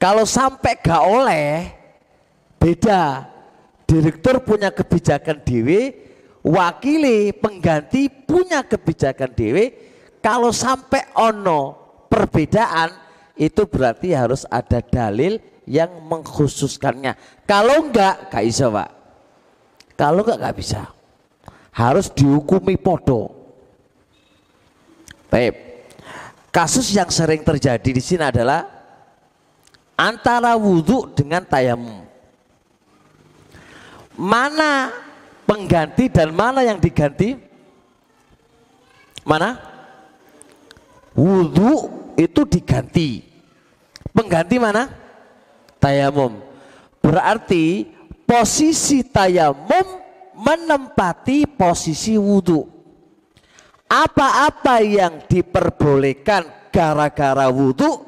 Kalau sampai gak oleh, beda. Direktur punya kebijakan dewe, wakili pengganti punya kebijakan dewe. Kalau sampai ono perbedaan, itu berarti harus ada dalil yang mengkhususkannya. Kalau enggak, gak bisa pak. Kalau enggak, gak bisa. Harus dihukumi podo. Baik. Kasus yang sering terjadi di sini adalah antara wudhu dengan tayamum. Mana pengganti dan mana yang diganti? Mana? Wudhu itu diganti. Pengganti mana? Tayamum. Berarti posisi tayamum menempati posisi wudhu apa-apa yang diperbolehkan gara-gara wudhu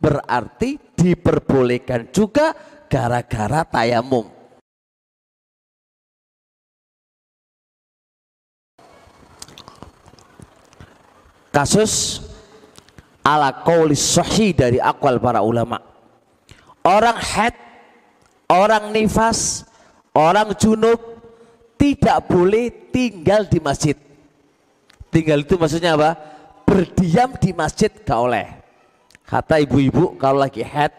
berarti diperbolehkan juga gara-gara tayamum. Kasus ala kaulis sahih dari akwal para ulama. Orang head, orang nifas, orang junub tidak boleh tinggal di masjid Tinggal itu maksudnya apa? Berdiam di masjid gak oleh. Kata ibu-ibu kalau lagi head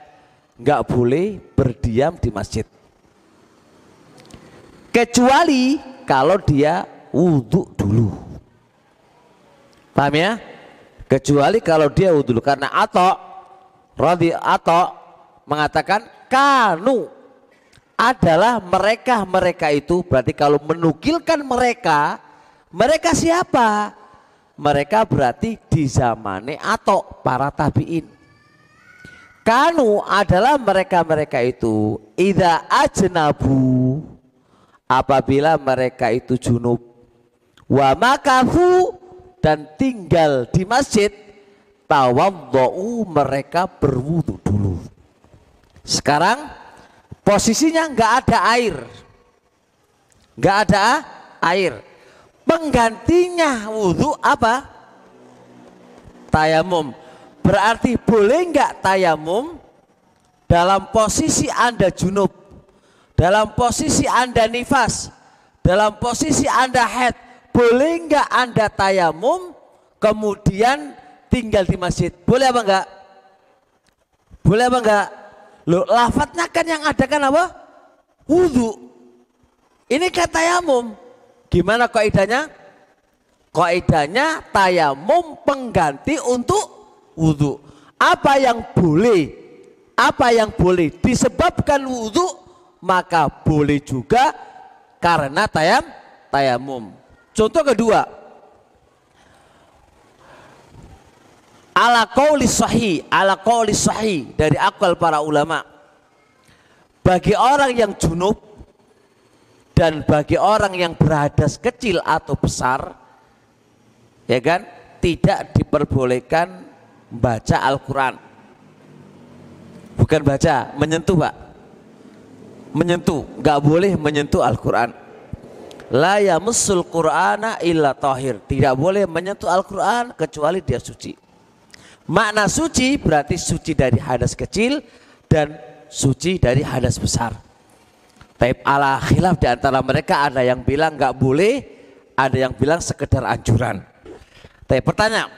nggak boleh berdiam di masjid. Kecuali kalau dia wudhu dulu. Paham ya? Kecuali kalau dia wudhu dulu karena atau rodi atau mengatakan kanu adalah mereka-mereka itu berarti kalau menukilkan mereka mereka siapa? mereka berarti di zamane atau para tabiin. Kanu adalah mereka-mereka itu ida ajnabu apabila mereka itu junub wa makafu dan tinggal di masjid tawadhu mereka berwudu dulu. Sekarang posisinya nggak ada air. nggak ada air penggantinya wudhu apa? Tayamum. Berarti boleh enggak tayamum dalam posisi Anda junub, dalam posisi Anda nifas, dalam posisi Anda head, boleh enggak Anda tayamum kemudian tinggal di masjid? Boleh apa enggak? Boleh apa enggak? Loh, lafadznya kan yang ada kan apa? Wudhu. Ini kata tayamum. Gimana kaidahnya? Kaidahnya tayamum pengganti untuk wudhu. Apa yang boleh, apa yang boleh disebabkan wudhu, maka boleh juga karena tayam tayamum. Contoh kedua, ala qauli sahih, ala qauli sahih dari akal para ulama. Bagi orang yang junub dan bagi orang yang berhadas kecil atau besar ya kan tidak diperbolehkan baca Al-Quran. Bukan baca menyentuh pak. Menyentuh. Nggak boleh menyentuh Al-Quran. La yamassul qur'ana illa tahir. Tidak boleh menyentuh Al-Quran kecuali dia suci. Makna suci berarti suci dari hadas kecil dan suci dari hadas besar. Taib ala khilaf di antara mereka ada yang bilang nggak boleh, ada yang bilang sekedar anjuran. Tapi pertanyaan,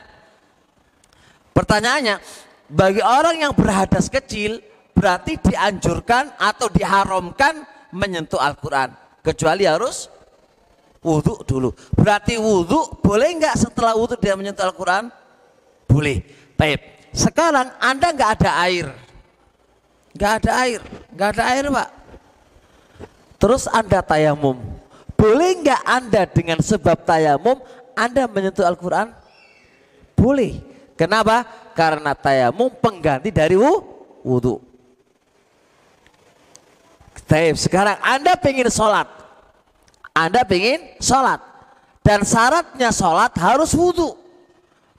pertanyaannya, bagi orang yang berhadas kecil berarti dianjurkan atau diharamkan menyentuh Al-Quran, kecuali harus wudhu dulu. Berarti wudhu boleh nggak setelah wudhu dia menyentuh Al-Quran? Boleh. Taib. Sekarang Anda nggak ada air, nggak ada air, nggak ada air pak Terus Anda tayamum. Boleh nggak Anda dengan sebab tayamum Anda menyentuh Al-Quran? Boleh. Kenapa? Karena tayamum pengganti dari wudhu. Sekarang Anda pengen sholat. Anda pengen sholat. Dan syaratnya sholat harus wudhu.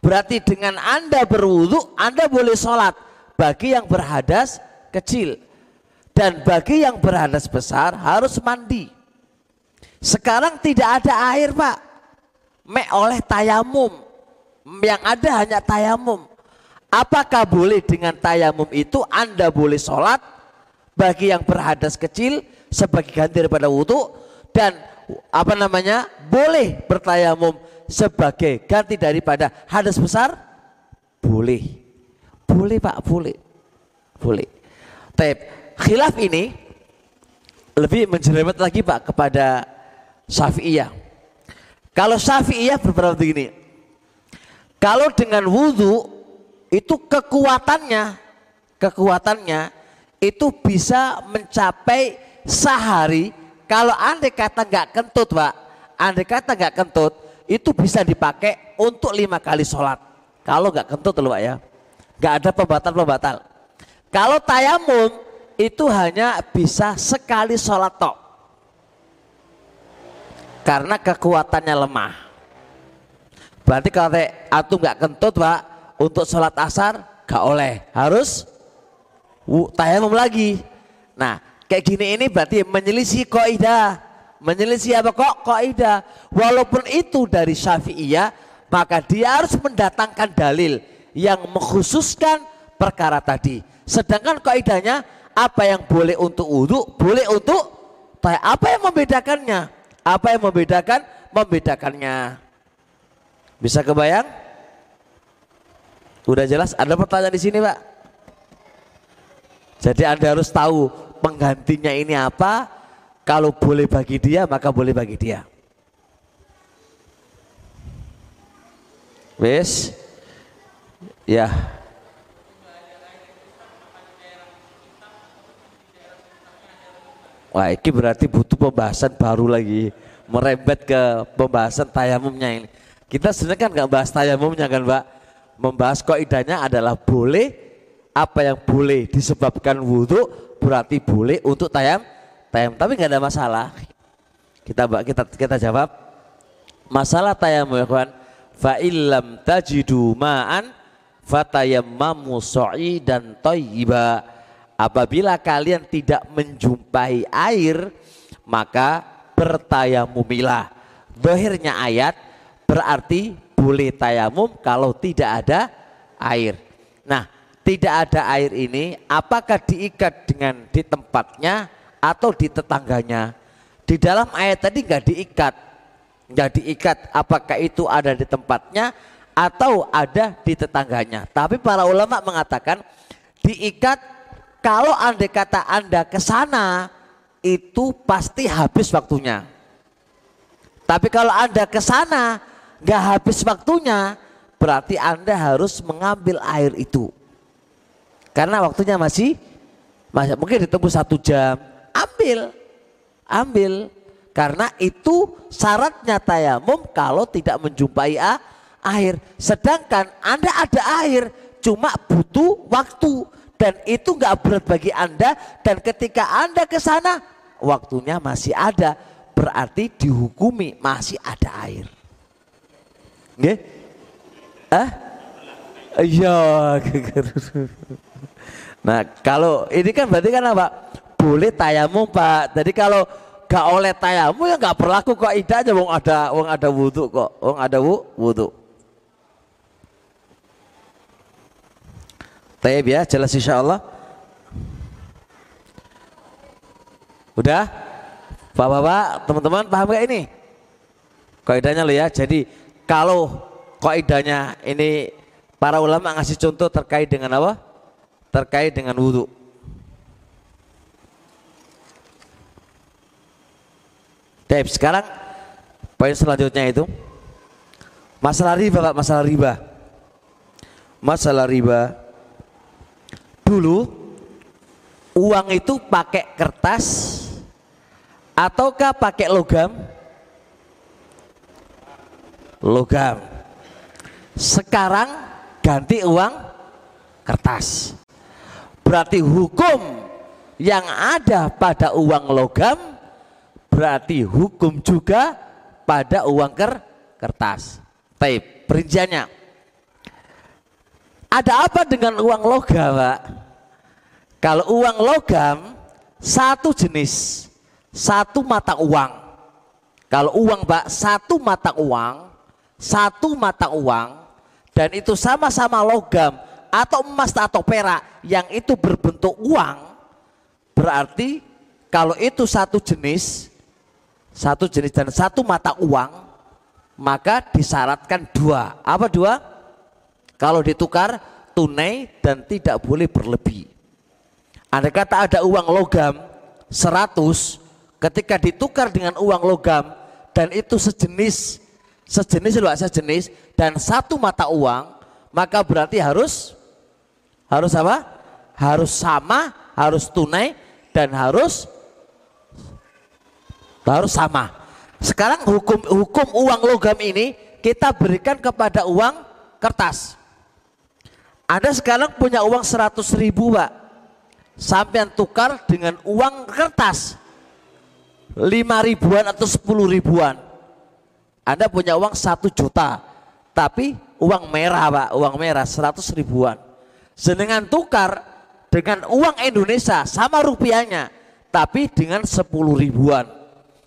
Berarti dengan Anda berwudhu, Anda boleh sholat. Bagi yang berhadas kecil. Dan bagi yang berhadas besar harus mandi. Sekarang tidak ada air pak. Mek oleh tayamum. Yang ada hanya tayamum. apakah boleh dengan tayamum itu Anda boleh sholat bagi yang berhadas kecil sebagai ganti daripada wudhu dan apa namanya boleh bertayamum sebagai ganti daripada hadas besar? Boleh. Boleh pak boleh. Boleh. Tapi khilaf ini lebih menjeremet lagi pak kepada Syafi'iyah. Kalau Syafi'iyah berpendapat begini kalau dengan wudhu itu kekuatannya kekuatannya itu bisa mencapai sehari. Kalau andai kata nggak kentut pak andai kata nggak kentut itu bisa dipakai untuk lima kali sholat. Kalau nggak kentut loh pak ya. Nggak ada pembatal-pembatal. Kalau tayamum itu hanya bisa sekali sholat tok. Karena kekuatannya lemah berarti kalau atu nggak kentut pak untuk sholat asar gak oleh harus tayamum lagi. Nah, kayak gini ini berarti menyelisih kaidah. Menyelisih apa kok kaidah? Walaupun itu dari Syafi'iyah, maka dia harus mendatangkan dalil yang mengkhususkan perkara tadi. Sedangkan kaidahnya apa yang boleh untuk wudhu, boleh untuk apa yang membedakannya? Apa yang membedakan? Membedakannya. Bisa kebayang? Udah jelas? Ada pertanyaan di sini, Pak? Jadi Anda harus tahu penggantinya ini apa. Kalau boleh bagi dia, maka boleh bagi dia. Wes, ya. Wah, ini berarti butuh pembahasan baru lagi, merembet ke pembahasan tayamumnya ini. Kita sebenarnya kan nggak bahas tayamumnya kan, Mbak. Membahas idanya adalah boleh apa yang boleh disebabkan wudhu berarti boleh untuk tayam tayam. Tapi nggak ada masalah. Kita kita kita jawab. Masalah tayam ya kawan. Fa illam tajidu ma'an fatayammamu dan thayyiba apabila kalian tidak menjumpai air maka bertayamumilah Dohirnya ayat berarti boleh tayamum kalau tidak ada air. Nah, tidak ada air ini apakah diikat dengan di tempatnya atau di tetangganya? Di dalam ayat tadi nggak diikat. Nggak diikat apakah itu ada di tempatnya atau ada di tetangganya. Tapi para ulama mengatakan diikat kalau andai kata anda ke sana itu pasti habis waktunya. Tapi kalau anda ke sana nggak habis waktunya berarti anda harus mengambil air itu karena waktunya masih, masih mungkin ditempuh satu jam. Ambil, ambil. Karena itu syaratnya tayamum kalau tidak menjumpai air. Sedangkan Anda ada air, cuma butuh waktu. Dan itu nggak berat bagi Anda. Dan ketika Anda ke sana, waktunya masih ada. Berarti dihukumi masih ada air. Nggih? Ah? Iya. Nah kalau ini kan berarti kan apa? Boleh tayamum pak. Jadi kalau gak oleh tayamum ya gak berlaku kok ida aja wong ada wong ada wudhu kok. Wong ada wudhu. Tayyib ya jelas insya Allah. Udah? Bapak-bapak, teman-teman paham gak ini? Kaidahnya lo ya. Jadi kalau kaidahnya ini para ulama ngasih contoh terkait dengan apa? terkait dengan wudhu. Baik, sekarang poin selanjutnya itu masalah riba, Pak, masalah riba. Masalah riba. Dulu uang itu pakai kertas ataukah pakai logam? Logam. Sekarang ganti uang kertas. Berarti hukum yang ada pada uang logam berarti hukum juga pada uang ker kertas. Tapi perinciannya. Ada apa dengan uang logam, Pak? Kalau uang logam satu jenis, satu mata uang. Kalau uang, Pak, satu mata uang, satu mata uang dan itu sama-sama logam atau emas atau perak yang itu berbentuk uang berarti kalau itu satu jenis satu jenis dan satu mata uang maka disyaratkan dua. Apa dua? Kalau ditukar tunai dan tidak boleh berlebih. Andai kata ada uang logam 100 ketika ditukar dengan uang logam dan itu sejenis sejenis loh sejenis dan satu mata uang maka berarti harus harus apa? Harus sama, harus tunai dan harus harus sama. Sekarang hukum hukum uang logam ini kita berikan kepada uang kertas. Anda sekarang punya uang 100 ribu Pak. Sampai tukar dengan uang kertas. 5 ribuan atau 10 ribuan. Anda punya uang 1 juta. Tapi uang merah Pak, uang merah 100 ribuan. Senengan tukar dengan uang Indonesia sama rupiahnya, tapi dengan 10 ribuan.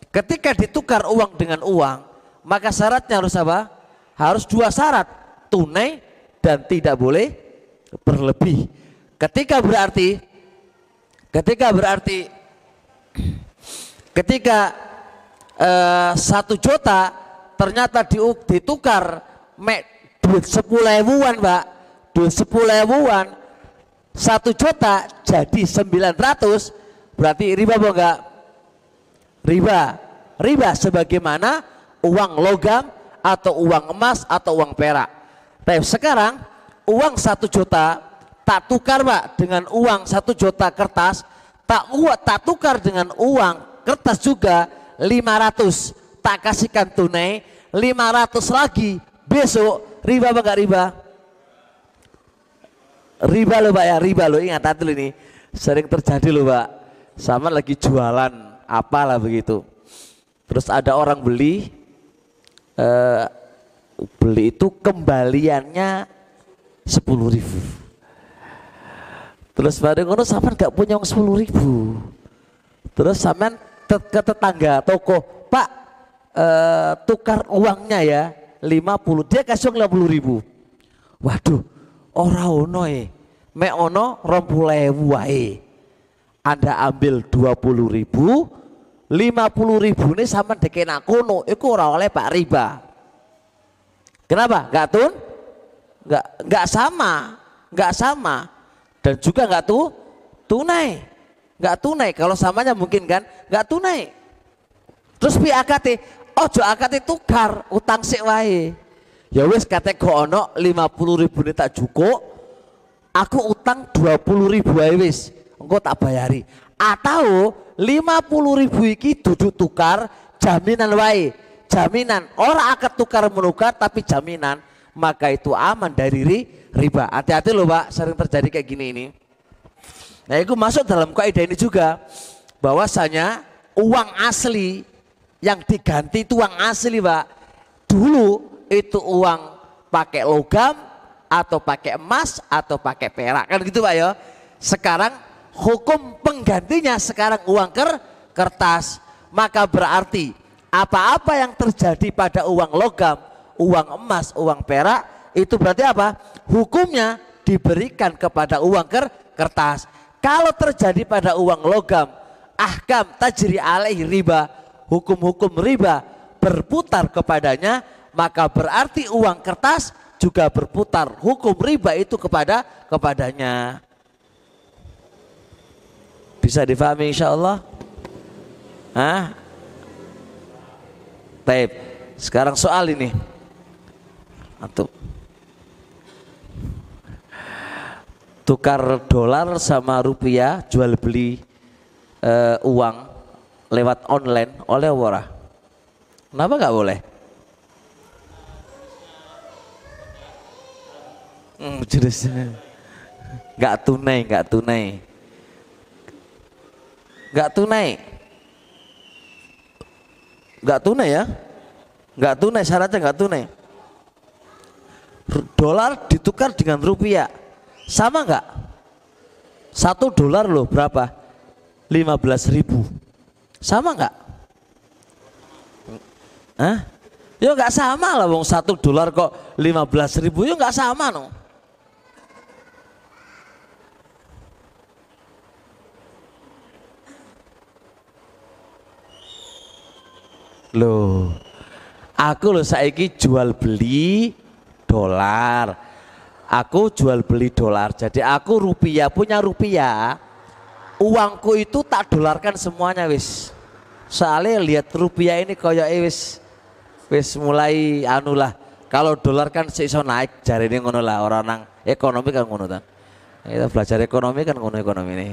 Ketika ditukar uang dengan uang, maka syaratnya harus apa? Harus dua syarat, tunai dan tidak boleh berlebih. Ketika berarti, ketika berarti, ketika eh, satu juta ternyata ditukar duit sepuluh ribuan, pak duit sepuluh ribuan satu juta jadi sembilan ratus. Berarti riba apa enggak? Riba. Riba sebagaimana uang logam atau uang emas atau uang perak. Tapi sekarang uang satu juta tak tukar pak dengan uang satu juta kertas. Tak uat tak tukar dengan uang kertas juga lima ratus tak kasihkan tunai lima ratus lagi. Besok riba apa enggak riba? Riba loh pak ya riba loh ingat hati ini. Sering terjadi loh pak. Sama lagi jualan apalah begitu. Terus ada orang beli eh, beli itu kembaliannya sepuluh ribu. Terus pada ngono sama nggak punya uang sepuluh ribu. Terus sama ke tetangga toko pak eh, tukar uangnya ya lima puluh dia kasih uang puluh ribu waduh Ora ono e. Mek ono 20.000 wae. Anda ambil 20 ribu, 50 ribu ini sama dekena kono, itu ora oleh Pak Riba. Kenapa? Gak tun? Gak, gak sama, gak sama. Dan juga gak tuh tunai. Gak tunai, kalau samanya mungkin kan, gak tunai. Terus pi akate, ojo akate tukar utang sik wae. Ya wes kata kok ono 50 ribu ini tak cukup, aku utang 20 ribu aja wis, engkau tak bayari. Atau 50 ribu iki duduk tukar jaminan wae, jaminan orang akan tukar menukar tapi jaminan maka itu aman dari riba. Hati-hati loh pak, sering terjadi kayak gini ini. Nah itu masuk dalam kaidah ini juga bahwasanya uang asli yang diganti itu uang asli pak. Dulu itu uang pakai logam atau pakai emas atau pakai perak kan gitu Pak ya. Sekarang hukum penggantinya sekarang uang ker kertas. Maka berarti apa-apa yang terjadi pada uang logam, uang emas, uang perak itu berarti apa? Hukumnya diberikan kepada uang ker kertas. Kalau terjadi pada uang logam, ahkam tajri alaihi riba, hukum-hukum riba berputar kepadanya maka berarti uang kertas juga berputar hukum riba itu kepada kepadanya. Bisa difahami insya Allah? Hah? Sekarang soal ini. Atau tukar dolar sama rupiah jual beli uh, uang lewat online oleh wara. Kenapa nggak boleh? Hmm, jelas. Enggak tunai, enggak tunai. Enggak tunai. Enggak tunai ya? Enggak tunai, syaratnya enggak tunai. Dolar ditukar dengan rupiah. Sama enggak? Satu dolar loh berapa? 15 ribu. Sama nggak? Hah? Yo nggak sama lah wong satu dolar kok 15 ribu yo nggak sama no. Loh, aku loh saiki jual beli dolar. Aku jual beli dolar. Jadi aku rupiah punya rupiah. Uangku itu tak dolarkan semuanya wis. Soalnya lihat rupiah ini koyo wis wis mulai anu lah. Kalau dolar kan seiso naik jari ini ngono lah orang nang ekonomi kan ngono ta. Kita belajar ekonomi kan ngono ekonomi ini.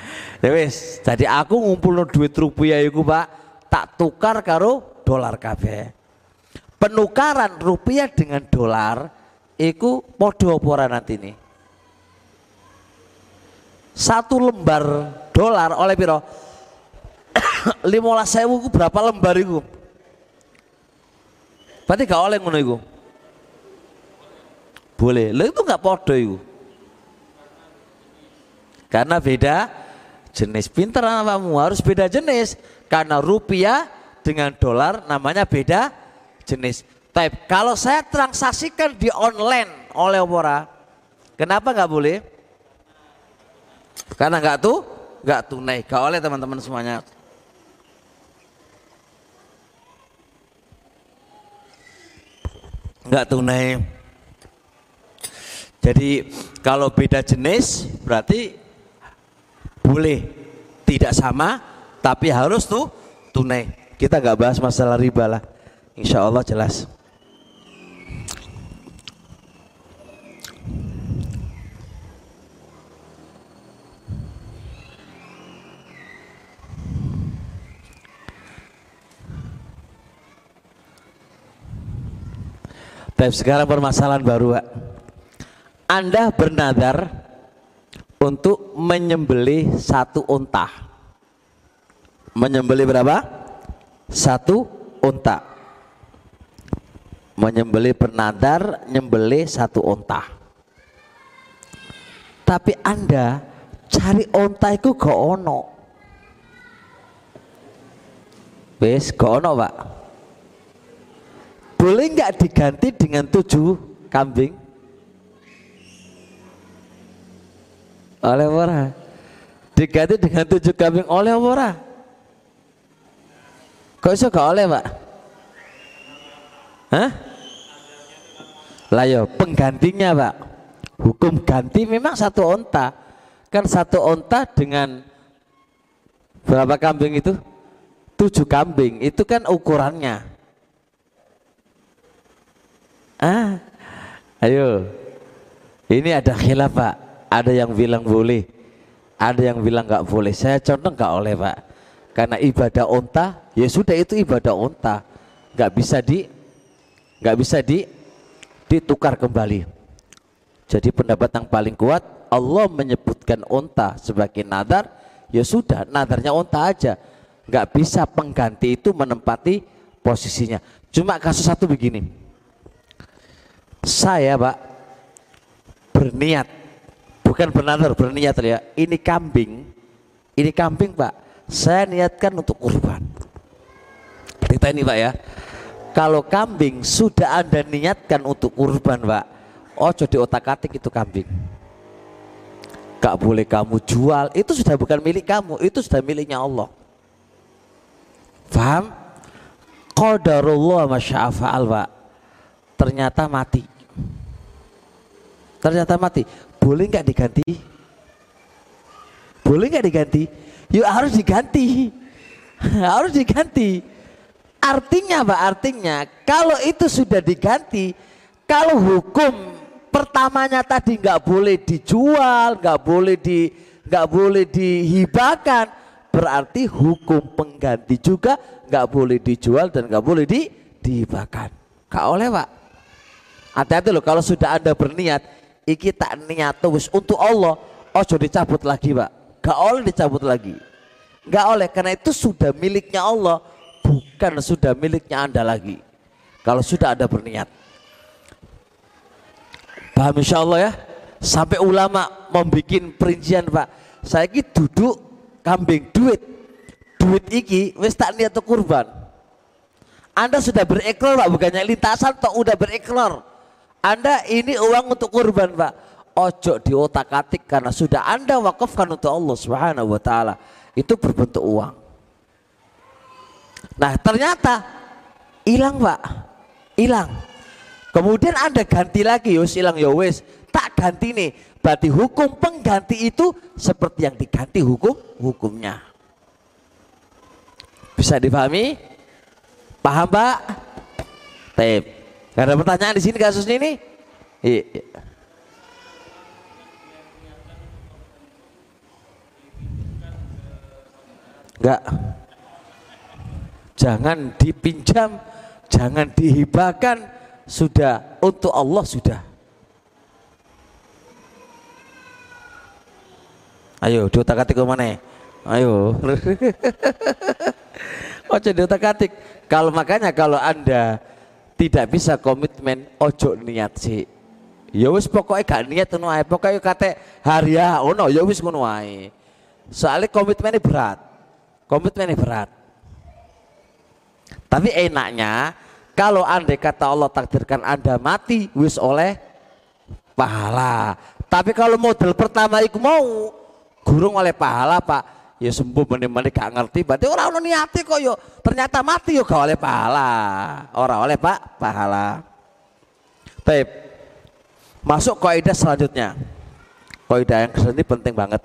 ya wis, jadi aku ngumpul duit rupiah iku Pak, tak tukar karo dolar kabeh. Penukaran rupiah dengan dolar iku podo apa nanti nih. Satu lembar dolar oleh piro? 15 sewu berapa lembar itu? Berarti gak oleh ngono iku. Boleh. Lo itu gak podo itu. Karena beda jenis. Pinter kamu harus beda jenis. Karena rupiah dengan dolar namanya beda jenis. Tapi kalau saya transaksikan di online oleh Opera, kenapa nggak boleh? Karena nggak tuh, nggak tunai. Gak oleh teman-teman semuanya. Nggak tunai. Jadi kalau beda jenis berarti boleh. Tidak sama tapi harus tuh tunai. Kita nggak bahas masalah riba lah. Insya Allah jelas Tapi sekarang permasalahan baru Pak. Anda bernadar untuk menyembelih satu unta. Menyembelih berapa? Satu unta. Menyembelih bernadar, nyembelih satu unta. Tapi Anda cari unta itu gak ono. Wes, gak ono, Pak. Boleh nggak diganti dengan tujuh kambing? oleh ora? Diganti dengan tujuh kambing oleh ora? Kok iso gak oleh pak? Hah? Layo penggantinya pak. Hukum ganti memang satu onta. Kan satu onta dengan berapa kambing itu? Tujuh kambing. Itu kan ukurannya ah. Ayo. Ini ada khilaf pak. Ada yang bilang boleh ada yang bilang nggak boleh. Saya contoh nggak oleh pak. Karena ibadah onta ya sudah itu ibadah onta. Nggak bisa di nggak bisa di ditukar kembali. Jadi pendapat yang paling kuat Allah menyebutkan onta sebagai nadar. Ya sudah nadarnya onta aja. Nggak bisa pengganti itu menempati posisinya. Cuma kasus satu begini saya pak berniat bukan benar berniat ya. Ini kambing ini kambing pak saya niatkan untuk kurban. Kita ini pak ya. Kalau kambing sudah anda niatkan untuk kurban pak oh jadi otak atik itu kambing. Gak boleh kamu jual. Itu sudah bukan milik kamu itu sudah miliknya Allah. Paham qadarullah masya'afa'al pak. Ternyata mati ternyata mati boleh nggak diganti? Boleh nggak diganti? Yuk harus diganti. harus diganti. Artinya apa? Artinya kalau itu sudah diganti, kalau hukum pertamanya tadi nggak boleh dijual, nggak boleh di nggak boleh dihibahkan, berarti hukum pengganti juga nggak boleh dijual dan nggak boleh di dihibahkan. Gak oleh pak. Hati-hati loh kalau sudah anda berniat iki tak niat wis untuk Allah ojo dicabut lagi pak. Gak oleh dicabut lagi. Gak oleh karena itu sudah miliknya Allah bukan sudah miliknya anda lagi. Kalau sudah ada berniat. Paham insya Allah ya? Sampai ulama membuat perincian pak. Saya ini duduk kambing duit. Duit iki wis tak niat kurban. Anda sudah berikrar pak bukannya lintasan atau udah berikrar anda ini uang untuk kurban Pak. Ojo di otak atik karena sudah Anda wakafkan untuk Allah Subhanahu wa taala. Itu berbentuk uang. Nah, ternyata hilang pak hilang kemudian anda ganti lagi yos hilang ya wes tak ganti nih berarti hukum pengganti itu seperti yang diganti hukum hukumnya bisa dipahami paham pak Taip. Gak ada pertanyaan di sini kasus ini? Iya. Enggak. Jangan dipinjam, jangan dihibahkan, sudah untuk Allah sudah. Ayo, diotak-atik mana? Ayo. Ojo diotak-atik. Kalau makanya kalau Anda tidak bisa komitmen, ojo niat sih. Ya wis pokoknya gak niat ngono ae. Pokoke kate hariah ono ya wis ngono ae. Soalnya komitmennya berat. Komitmennya berat. Tapi enaknya kalau andai kata Allah takdirkan Anda mati wis oleh pahala. Tapi kalau model pertama itu mau gurung oleh pahala Pak ya sembuh meneh-meneh gak ngerti berarti orang ono niati kok yo ternyata mati yo gak oleh pahala orang oleh pak pahala Baik. Masuk kaidah selanjutnya. Kaidah yang ini penting banget.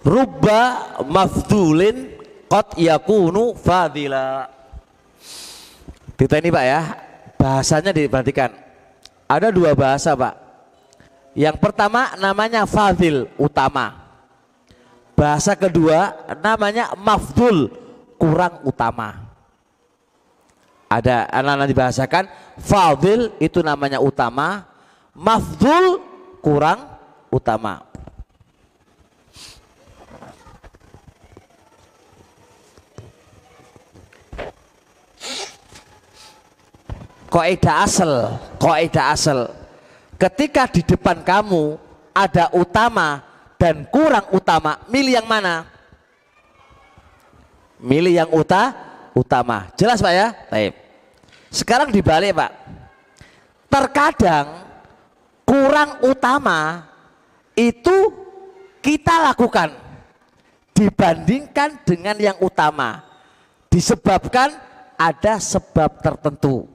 Rubba mafdulin qad yakunu fadila. Kita ini Pak ya, bahasanya diperhatikan. Ada dua bahasa Pak. Yang pertama namanya fadil, utama. Bahasa kedua namanya mafdul, kurang utama. Ada anak-anak dibahasakan fadil itu namanya utama, mafdul kurang utama. Kaidah asal, kaidah asal ketika di depan kamu ada utama dan kurang utama, milih yang mana? Milih yang uta, utama. Jelas Pak ya? Baik. Sekarang dibalik Pak. Terkadang kurang utama itu kita lakukan dibandingkan dengan yang utama. Disebabkan ada sebab tertentu.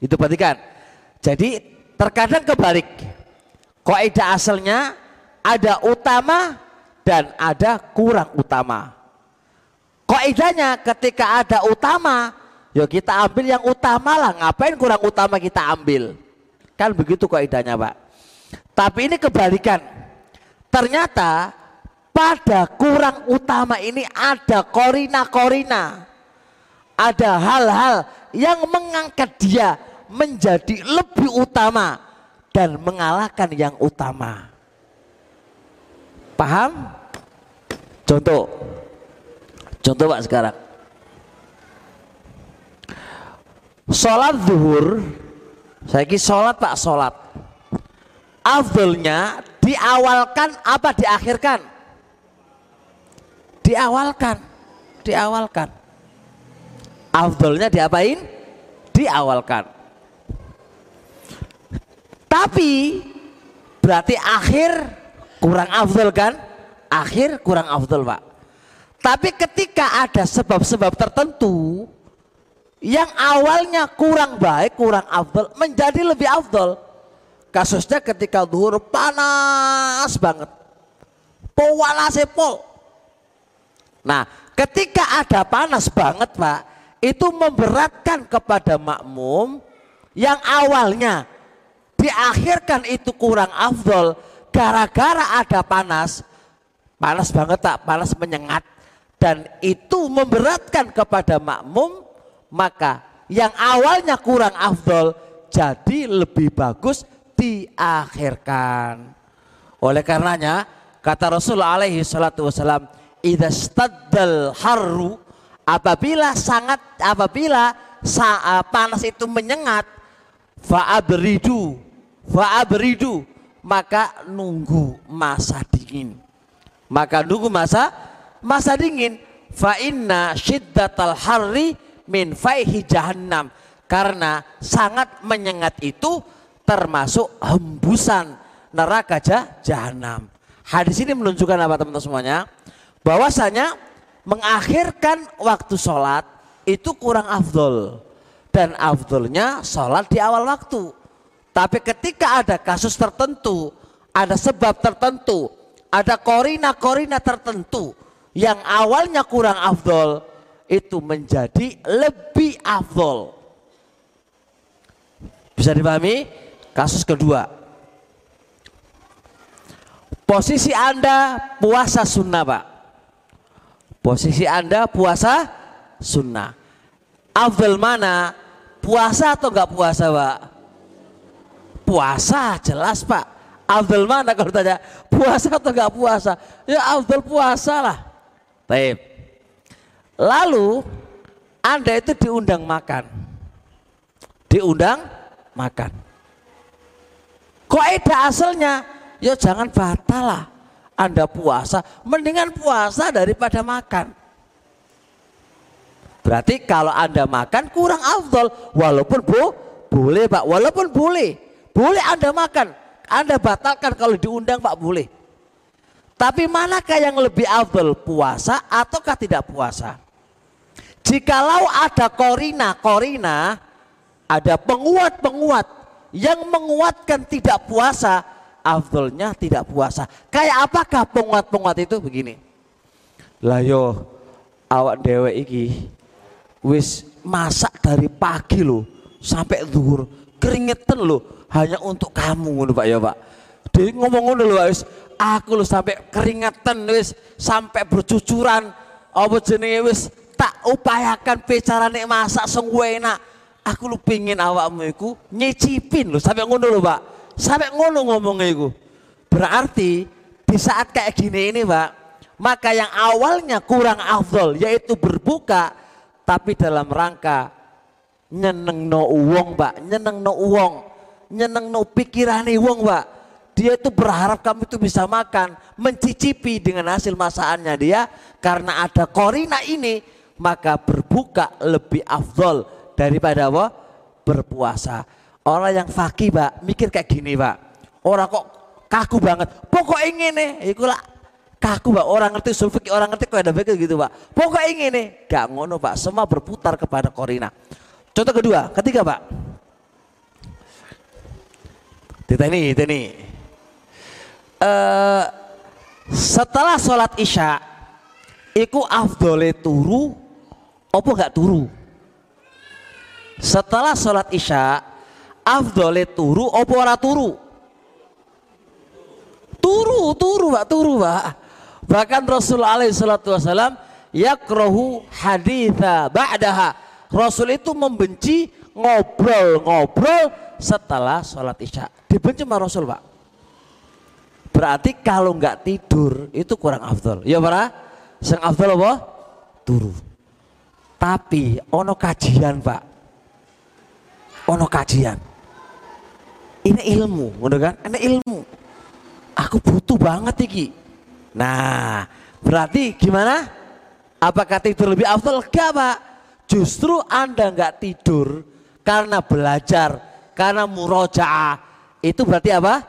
Itu perhatikan. Jadi Terkadang kebalik. Kaidah asalnya ada utama dan ada kurang utama. Kaidahnya ketika ada utama, ya kita ambil yang utama lah. Ngapain kurang utama kita ambil? Kan begitu kaidahnya, Pak. Tapi ini kebalikan. Ternyata pada kurang utama ini ada korina-korina. Ada hal-hal yang mengangkat dia menjadi lebih utama dan mengalahkan yang utama. Paham? Contoh. Contoh Pak sekarang. Sholat zuhur, saya kira sholat Pak sholat. Afdolnya diawalkan apa diakhirkan? Diawalkan, diawalkan. Afdolnya diapain? Diawalkan. Tapi berarti akhir kurang afdol kan? Akhir kurang afdol pak. Tapi ketika ada sebab-sebab tertentu yang awalnya kurang baik, kurang afdol menjadi lebih afdol. Kasusnya ketika duhur panas banget. Powala sepol. Nah ketika ada panas banget pak, itu memberatkan kepada makmum yang awalnya diakhirkan itu kurang afdol gara-gara ada panas panas banget tak panas menyengat dan itu memberatkan kepada makmum maka yang awalnya kurang afdol jadi lebih bagus diakhirkan. Oleh karenanya kata Rasulullah alaihi salatu wasalam idastaddal harru apabila sangat apabila panas itu menyengat fa'abridu fa'abridu maka nunggu masa dingin. Maka nunggu masa masa dingin. Fa inna syiddatal harri min faihi jahannam. Karena sangat menyengat itu termasuk hembusan neraka jahanam. Hadis ini menunjukkan apa teman-teman semuanya? Bahwasanya mengakhirkan waktu sholat itu kurang afdol. Dan afdolnya sholat di awal waktu tapi ketika ada kasus tertentu ada sebab tertentu ada korina-korina tertentu yang awalnya kurang afdol itu menjadi lebih afdol bisa dipahami kasus kedua posisi anda puasa sunnah pak posisi anda puasa sunnah. Afdal mana? Puasa atau enggak puasa, Pak? Puasa, jelas, Pak. Afdal mana kalau tanya? Puasa atau enggak puasa? Ya afdal puasa lah. Baik. Lalu Anda itu diundang makan. Diundang makan. Kok ada asalnya? Ya jangan batal lah. Anda puasa, mendingan puasa daripada makan. Berarti kalau Anda makan kurang afdol walaupun bu, boleh Pak, walaupun boleh. Boleh Anda makan. Anda batalkan kalau diundang Pak boleh. Tapi manakah yang lebih afdol puasa ataukah tidak puasa? Jikalau ada korina, korina ada penguat-penguat yang menguatkan tidak puasa, afdolnya tidak puasa. Kayak apakah penguat-penguat itu begini? Layo awak dewe iki wis masak dari pagi lo sampai zuhur keringetan lo hanya untuk kamu ngono Pak ya Pak. Dia ngomong ngono lho wis aku lo sampai keringetan wis sampai bercucuran apa jenenge wis tak upayakan pecarane masak sing enak. Aku lu pingin awakmu iku nyicipin lo sampai ngono lho Pak. Sampai ngono ngomongnya iku. Berarti di saat kayak gini ini Pak, maka yang awalnya kurang afdol yaitu berbuka tapi dalam rangka nyeneng no uang pak uang nyeneng no pikirane uang pak dia itu berharap kamu itu bisa makan mencicipi dengan hasil masakannya dia. Karena ada korina ini maka berbuka lebih afdol daripada apa? Berpuasa. Orang yang fakih pak mikir kayak gini pak orang kok kaku banget. Pokok ingin nih ikulah kaku pak orang ngerti sulfik orang ngerti kok ada begitu gitu pak pokoknya ingin nih gak ngono pak semua berputar kepada korina contoh kedua ketiga pak. Kita ini kita ini uh, setelah sholat isya iku afdole turu apa gak turu? Setelah sholat isya afdole turu apa ora turu? Turu turu pak turu pak. Bahkan Rasul alaihi salatu wasalam yakrohu haditha ba'daha. Rasul itu membenci ngobrol-ngobrol setelah sholat isya. Dibenci sama Rasul pak. Berarti kalau nggak tidur itu kurang afdol. Ya para, sing afdol apa? Turu. Tapi ono kajian pak. Ono kajian. Ini ilmu, bener kan? Ini ilmu. Aku butuh banget iki Nah, berarti gimana? Apakah tidur lebih afdal? Enggak, Pak. Justru Anda enggak tidur karena belajar, karena murojaah. Itu berarti apa?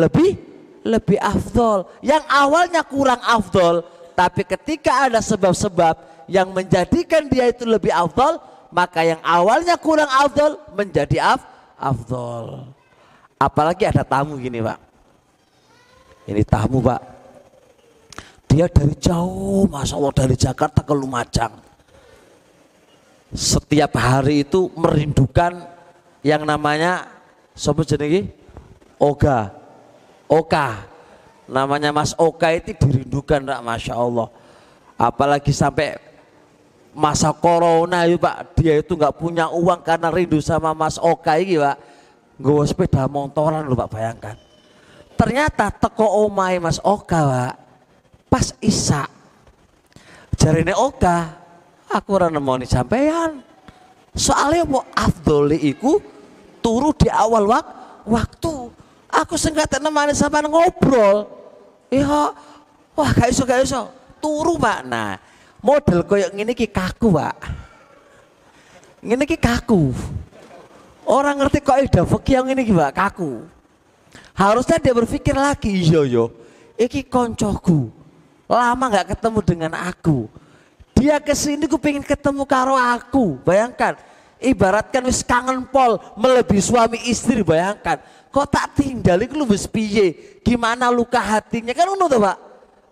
Lebih lebih afdol. Yang awalnya kurang afdol, tapi ketika ada sebab-sebab yang menjadikan dia itu lebih afdol, maka yang awalnya kurang afdol menjadi af afdol. Apalagi ada tamu gini, Pak. Ini tamu, Pak dia dari jauh, masa Allah dari Jakarta ke Lumajang. Setiap hari itu merindukan yang namanya sopo jenenge Oga. Oka. Namanya Mas Oka itu dirindukan Pak, Masya Allah. Apalagi sampai masa corona itu Pak, dia itu nggak punya uang karena rindu sama Mas Oka ini Pak. Gue sepeda motoran loh Pak bayangkan. Ternyata teko omai Mas Oka Pak pas Isa jarine Oka aku ora nemoni sampean soalnya mau afdoli iku turu di awal wak waktu. Aku sengaja nemani sampean ngobrol. Iya. Wah gak iso gak iso. Turu pak. Nah model koyok ngene ki kaku pak. Ngene ki kaku. Orang ngerti kok ada fakir yang ini pak. Kaku. Harusnya dia berpikir lagi. Iya yo iki koncoku. Lama nggak ketemu dengan aku. Dia ke sini ku pengen ketemu karo aku bayangkan. Ibaratkan wis kangen pol melebihi suami istri bayangkan. Kok tak tinggal lu wis piye? Gimana luka hatinya? Kan ngono tuh pak?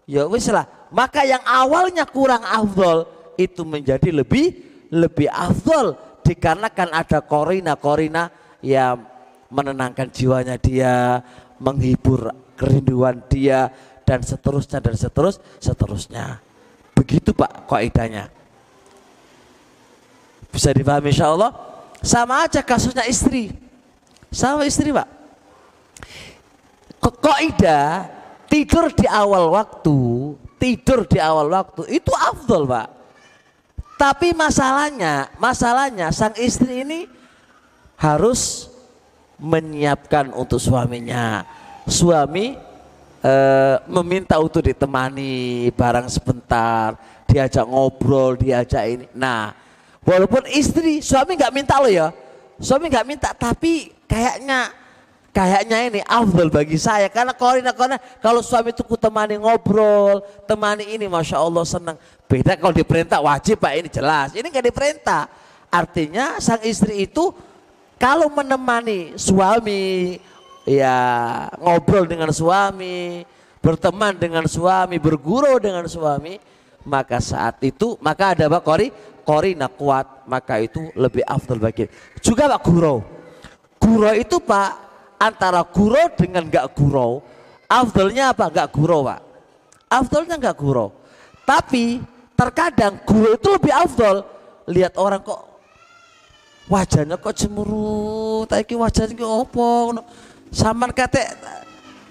Ya wis lah. Maka yang awalnya kurang afdol itu menjadi lebih lebih afdol. Dikarenakan ada korina-korina yang menenangkan jiwanya dia menghibur kerinduan dia dan seterusnya dan seterus seterusnya begitu pak kaidahnya. Bisa dipahami insya Allah sama aja kasusnya istri. Sama istri pak. Kaidah tidur di awal waktu tidur di awal waktu itu afdol pak. Tapi masalahnya masalahnya sang istri ini harus menyiapkan untuk suaminya. Suami e, meminta untuk ditemani barang sebentar diajak ngobrol diajak ini nah Walaupun istri, suami nggak minta lo ya. Suami nggak minta, tapi kayaknya kayaknya ini afdal bagi saya karena korina korina kalau suami itu ku temani ngobrol, temani ini, masya Allah senang. Beda kalau diperintah wajib pak ini jelas. Ini nggak diperintah. Artinya sang istri itu kalau menemani suami, ya ngobrol dengan suami, berteman dengan suami, berguru dengan suami, maka saat itu maka ada apa kori korina kuat maka itu lebih afdal bagi juga pak guru. Guru itu pak antara guru dengan gak guru afdalnya apa? Gak guru pak. Afdalnya gak guru. Tapi terkadang guru itu lebih afdal. Lihat orang kok wajahnya kok cemurut tapi wajahnya kok opo saman kate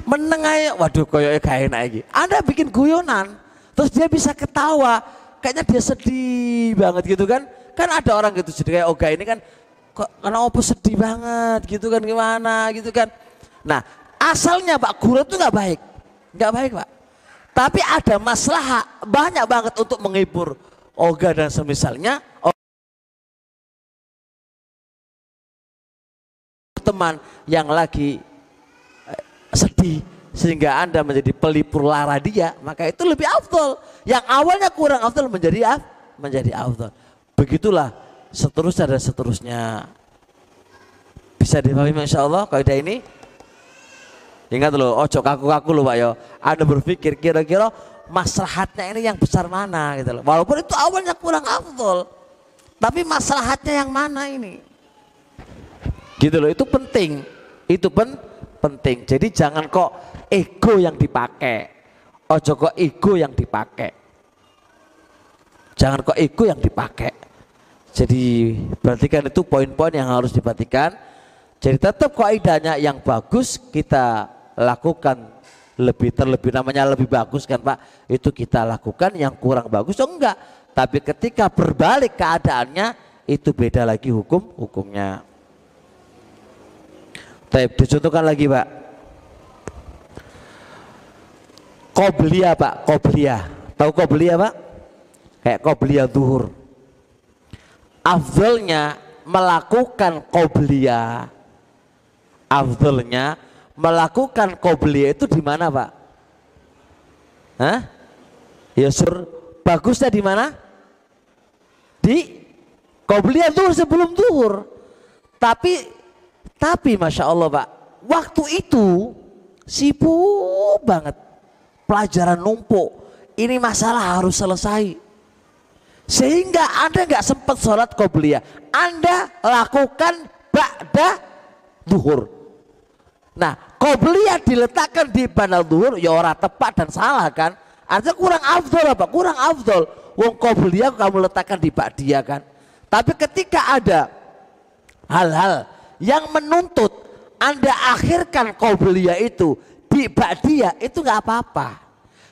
meneng waduh koyo gak enak lagi anda bikin guyonan terus dia bisa ketawa kayaknya dia sedih banget gitu kan. Kan ada orang gitu jadi kayak Oga ini kan kok karena opo sedih banget gitu kan gimana gitu kan. Nah asalnya Pak Guru itu nggak baik, nggak baik Pak. Tapi ada masalah banyak banget untuk menghibur Oga dan semisalnya. teman yang lagi sedih sehingga Anda menjadi pelipur lara dia, maka itu lebih afdol. Yang awalnya kurang afdol menjadi af, menjadi afdol. Begitulah seterusnya dan seterusnya. Bisa dipahami Masya Allah kaidah ini? Ingat loh, ojo kaku-kaku loh Pak yo. Anda berpikir kira-kira maslahatnya ini yang besar mana gitu loh. Walaupun itu awalnya kurang afdol. Tapi maslahatnya yang mana ini? Gitu loh, itu penting. Itu pen penting. Jadi jangan kok ego yang dipakai. Ojo kok ego yang dipakai. Jangan kok ego yang dipakai. Jadi perhatikan itu poin-poin yang harus diperhatikan. Jadi tetap kaidahnya yang bagus kita lakukan lebih terlebih namanya lebih bagus kan Pak itu kita lakukan yang kurang bagus oh enggak tapi ketika berbalik keadaannya itu beda lagi hukum hukumnya Baik, dicontohkan lagi Pak Qobliya Pak, Qobliya. Tahu Qobliya Pak? Kayak Qobliya zuhur. Afdalnya melakukan Qobliya. Afdalnya melakukan Qobliya itu di mana Pak? Hah? Ya sur, bagusnya di mana? Di Qobliya zuhur sebelum zuhur. Tapi tapi Masya Allah Pak, waktu itu sibuk banget pelajaran numpuk. Ini masalah harus selesai. Sehingga Anda nggak sempat sholat qobliyah. Anda lakukan ba'da duhur. Nah, qobliyah diletakkan di pada duhur, ya orang tepat dan salah kan. Artinya kurang afdol apa? Kurang afdol. Wong qobliyah kamu letakkan di ba'diyah kan. Tapi ketika ada hal-hal yang menuntut Anda akhirkan qobliyah itu di dia itu nggak apa-apa.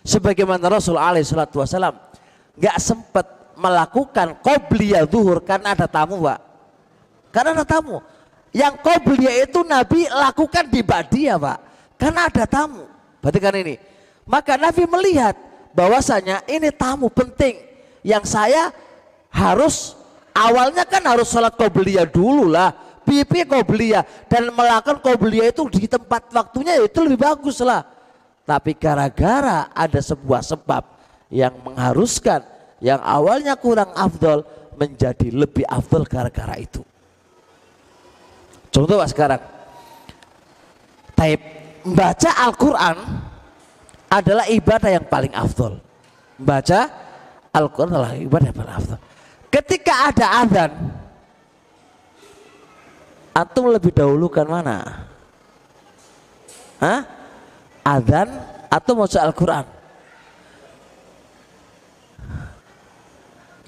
Sebagaimana Rasul alaihi salatu wasalam nggak sempat melakukan qobliyah zuhur karena ada tamu, Pak. Karena ada tamu. Yang qobliyah itu Nabi lakukan di dia, Pak. Karena ada tamu. Berarti kan ini. Maka Nabi melihat bahwasanya ini tamu penting yang saya harus awalnya kan harus sholat qobliyah dulu lah pipi qobliyah dan melakukan qobliyah itu di tempat waktunya ya itu lebih bagus lah. Tapi gara-gara ada sebuah sebab yang mengharuskan yang awalnya kurang afdol menjadi lebih afdol gara-gara itu. Contoh Pak sekarang. Taib membaca Al-Qur'an adalah ibadah yang paling afdol. Membaca Al-Qur'an adalah ibadah yang paling afdol. Ketika ada azan, antum lebih dahulukan mana? Hah? Azan atau baca Al-Qur'an?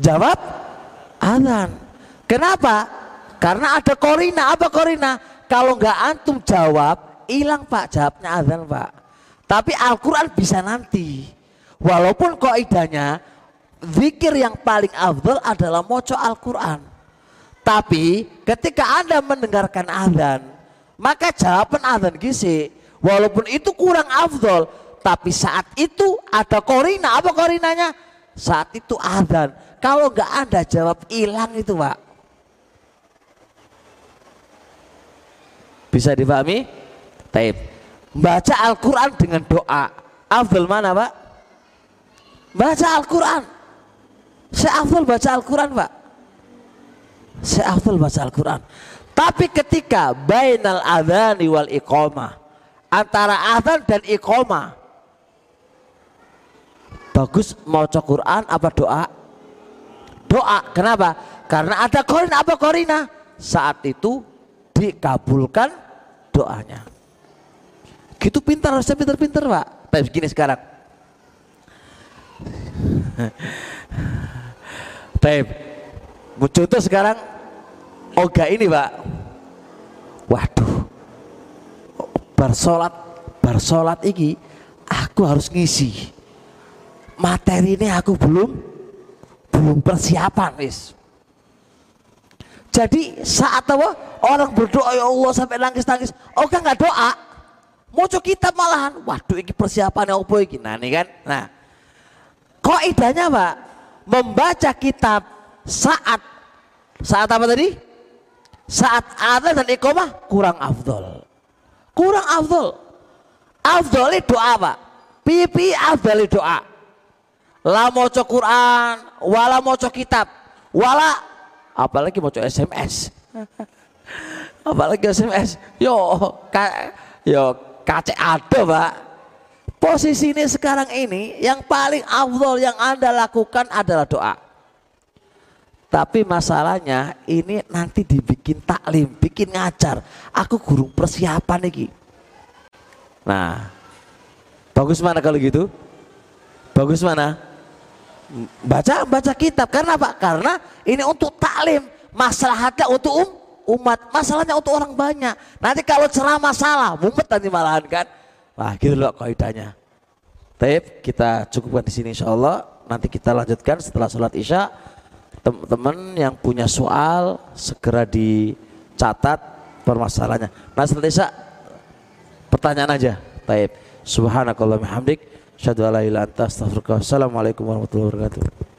Jawab azan. Kenapa? Karena ada korina. Apa korina? Kalau nggak antum jawab, hilang pak jawabnya azan pak. Tapi Al-Quran bisa nanti. Walaupun koidahnya zikir yang paling afdal adalah moco Al-Quran. Tapi ketika anda mendengarkan azan, maka jawaban azan gisi. Walaupun itu kurang afdol, tapi saat itu ada korina. Apa korinanya? Saat itu azan. Kalau nggak Anda jawab hilang itu Pak. Bisa dipahami? Taib. Baca Al-Quran dengan doa. Afdal mana Pak? Baca Al-Quran. Saya afdal baca Al-Quran Pak. Saya afdal baca Al-Quran. Tapi ketika bainal adhani wal iqamah. Antara adhan dan iqamah. Bagus mau Quran apa doa? doa. Kenapa? Karena ada korina. Apa korina? Saat itu dikabulkan doanya. Gitu pintar harusnya pintar-pintar pak. Tapi begini sekarang. Baik. Contoh sekarang Oga ini pak. Waduh. Bersolat, bersolat ini aku harus ngisi. Materi ini aku belum belum persiapan wis. Jadi saat apa orang berdoa ya Allah sampai nangis-nangis, kan nggak doa, mau kitab malahan, waduh ini persiapan apa ini, nah ini kan, nah kok idanya pak, membaca kitab saat saat apa tadi? Saat ada dan iqomah kurang afdol, kurang afdol, afdol doa pak, pipi afdol doa, la moco Quran, wala moco kitab, wala apalagi moco SMS. apalagi SMS. Yo, ka, yo kace ada, Pak. Posisi ini sekarang ini yang paling afdol yang Anda lakukan adalah doa. Tapi masalahnya ini nanti dibikin taklim, bikin ngajar. Aku guru persiapan nih. Nah, bagus mana kalau gitu? Bagus mana? baca baca kitab karena apa? Karena ini untuk taklim, masalahnya untuk um, umat, masalahnya untuk orang banyak. Nanti kalau ceramah salah, mumet nanti malahan kan. Wah, gitu loh kaidahnya. Taib, kita cukupkan di sini insya Allah. Nanti kita lanjutkan setelah sholat isya. Teman-teman yang punya soal segera dicatat permasalahannya. Setelah isya pertanyaan aja. Taib. Subhanakallah hamdik. Asyhadu an la ilaha illa anta astaghfiruka. Assalamualaikum warahmatullahi wabarakatuh.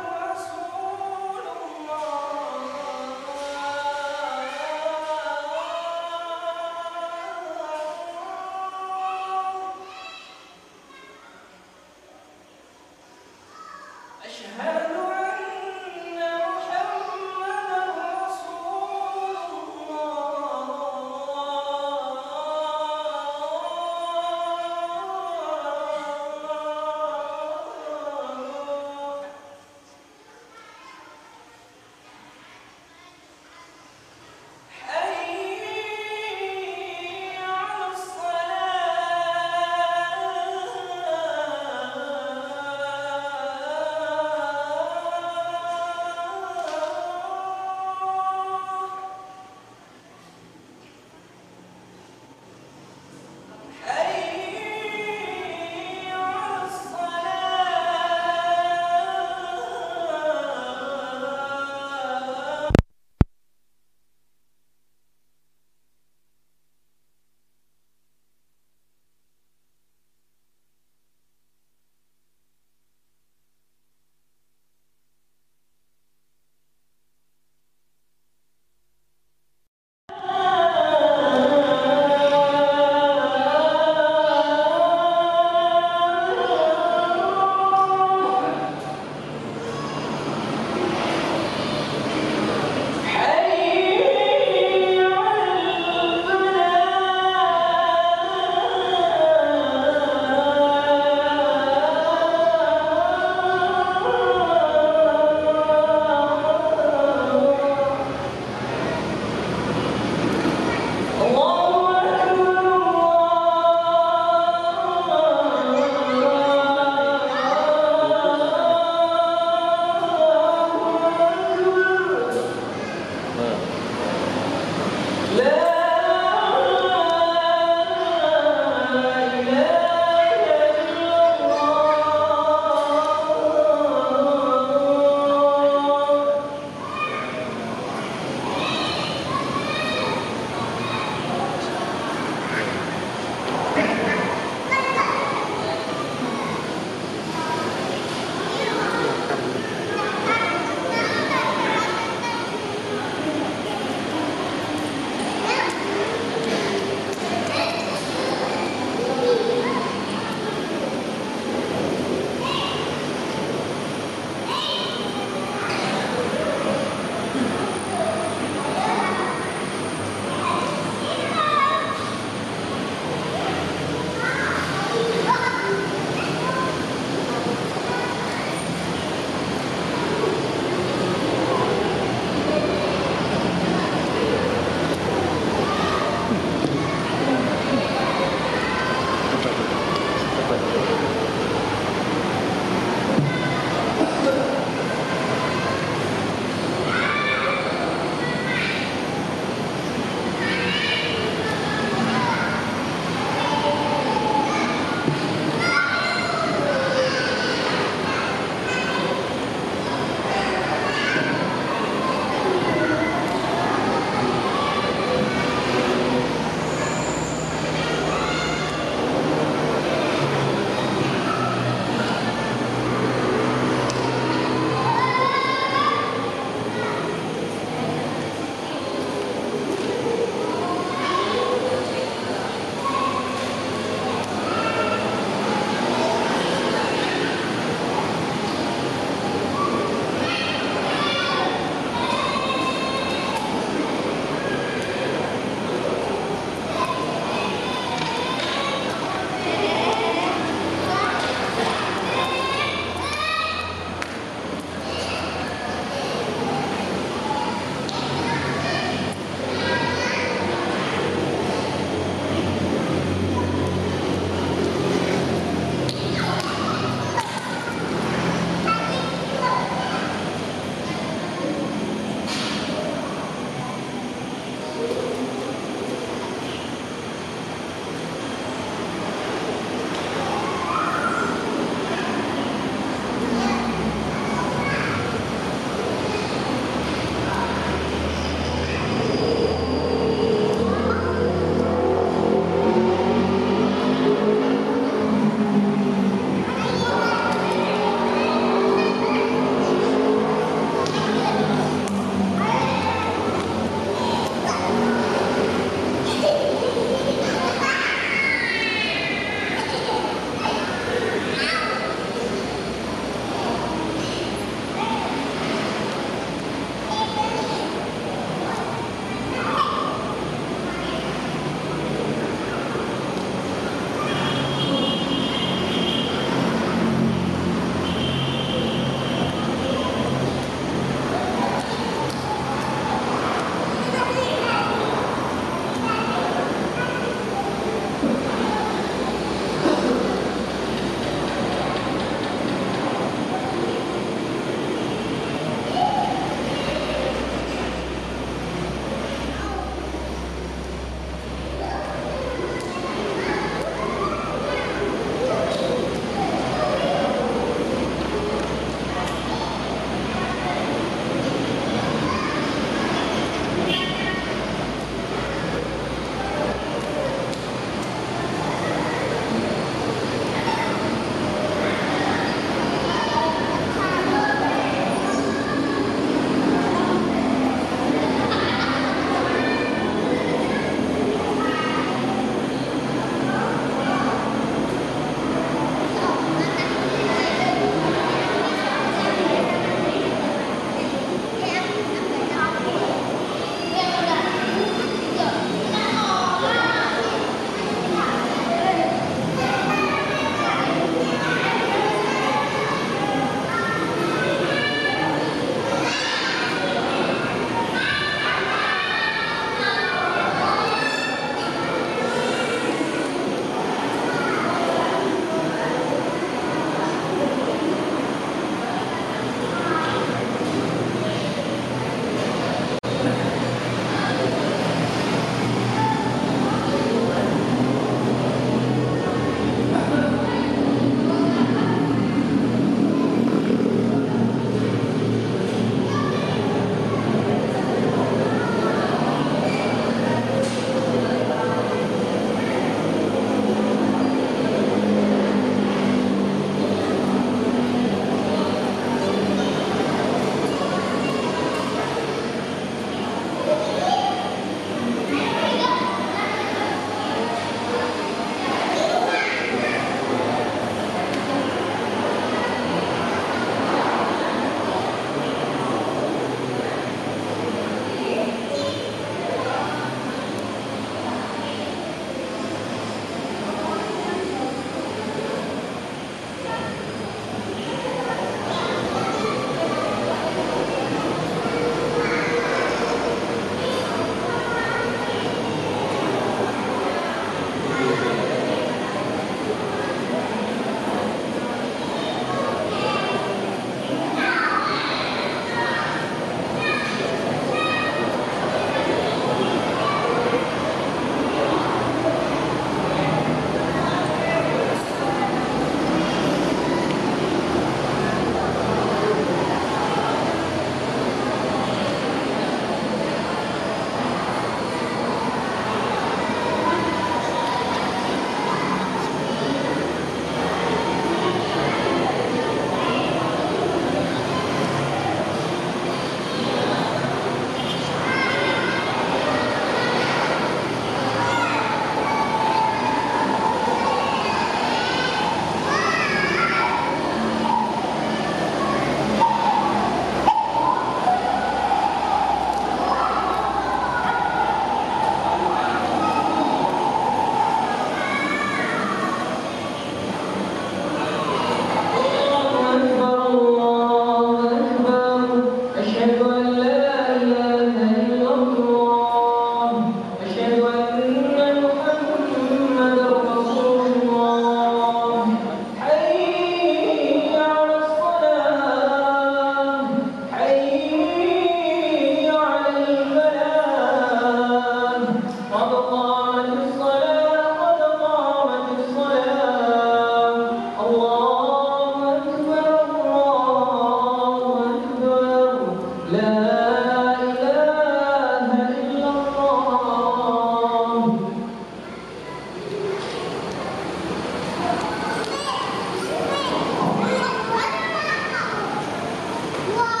Whoa.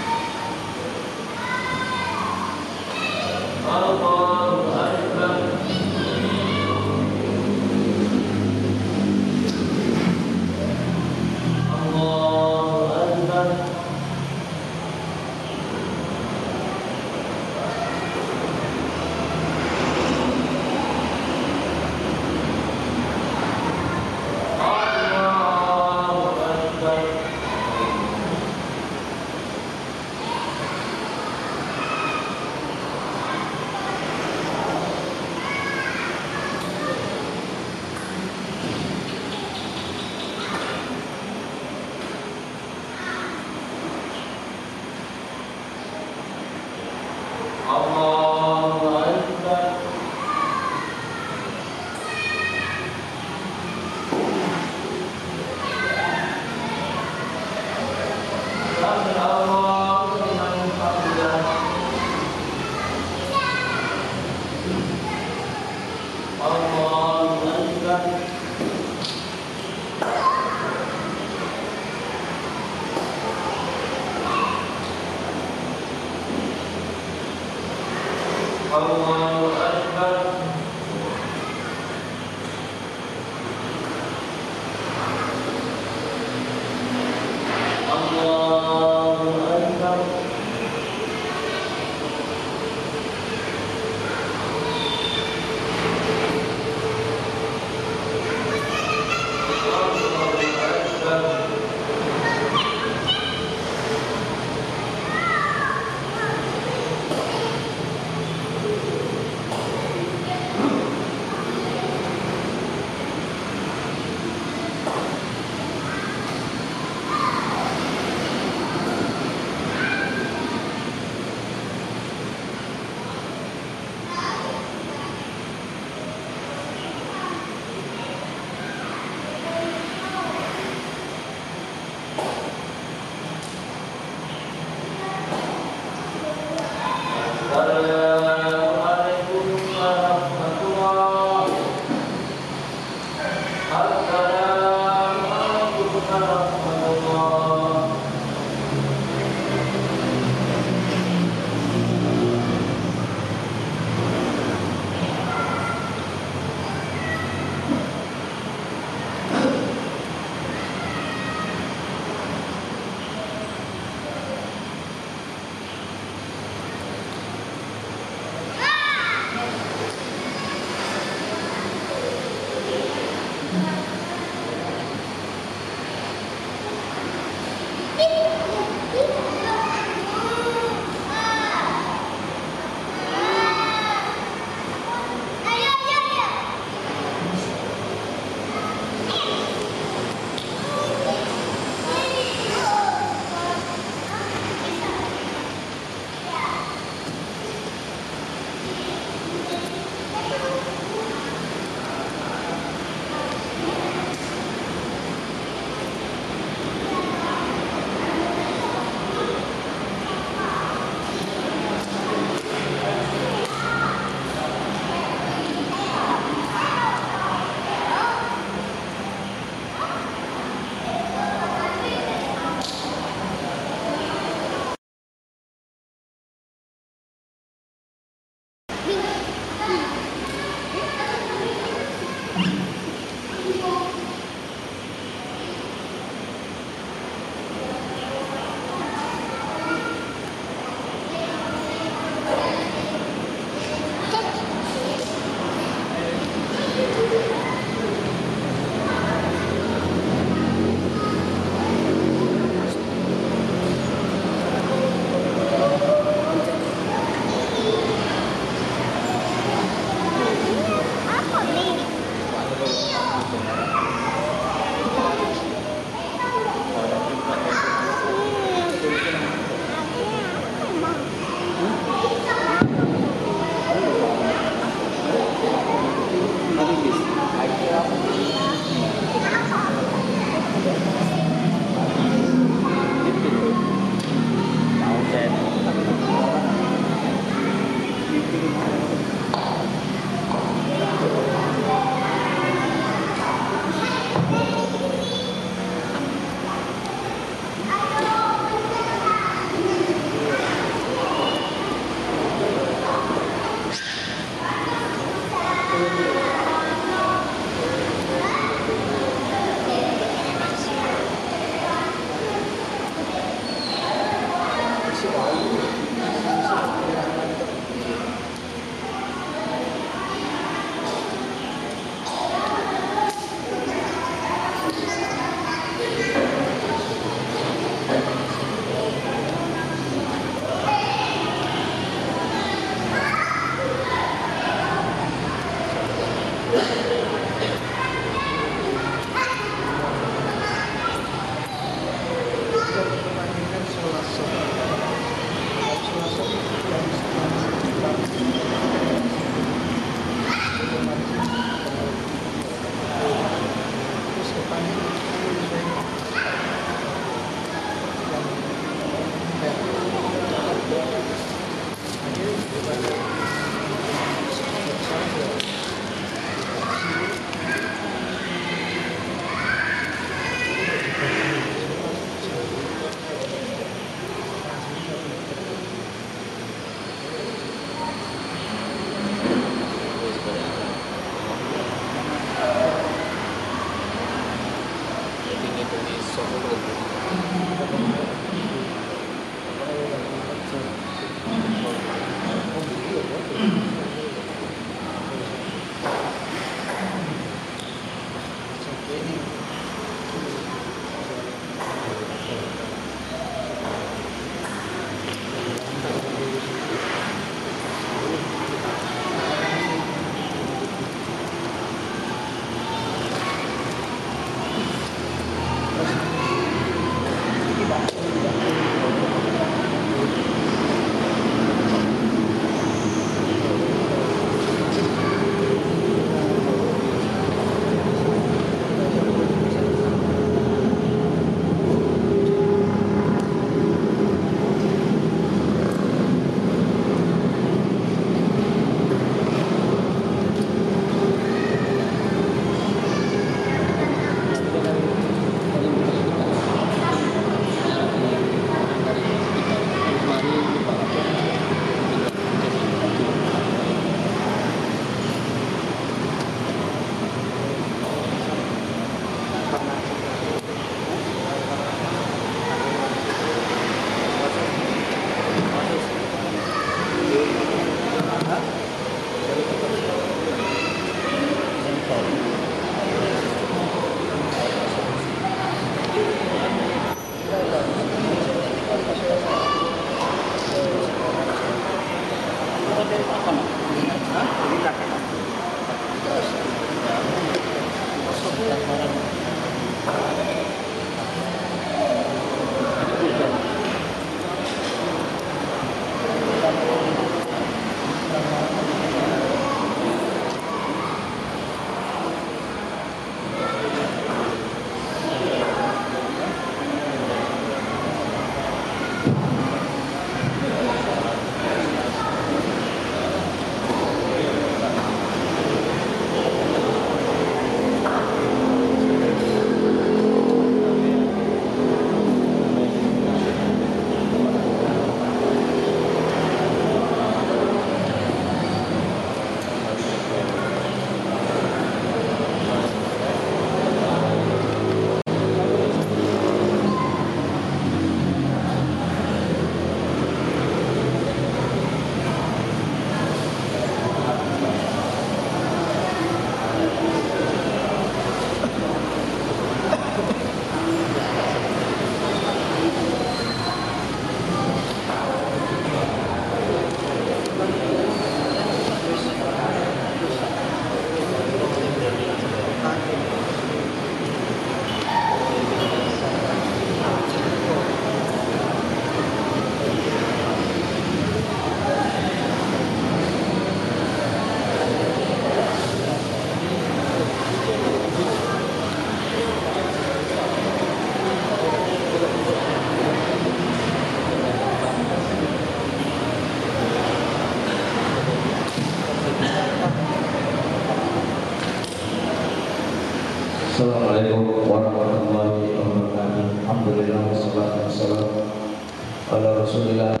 Rasulillah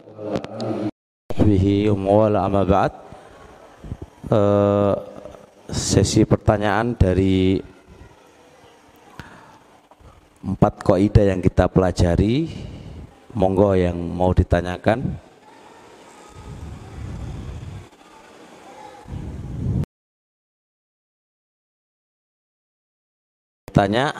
Eh, sesi pertanyaan dari empat kaidah yang kita pelajari. Monggo yang mau ditanyakan. Tanya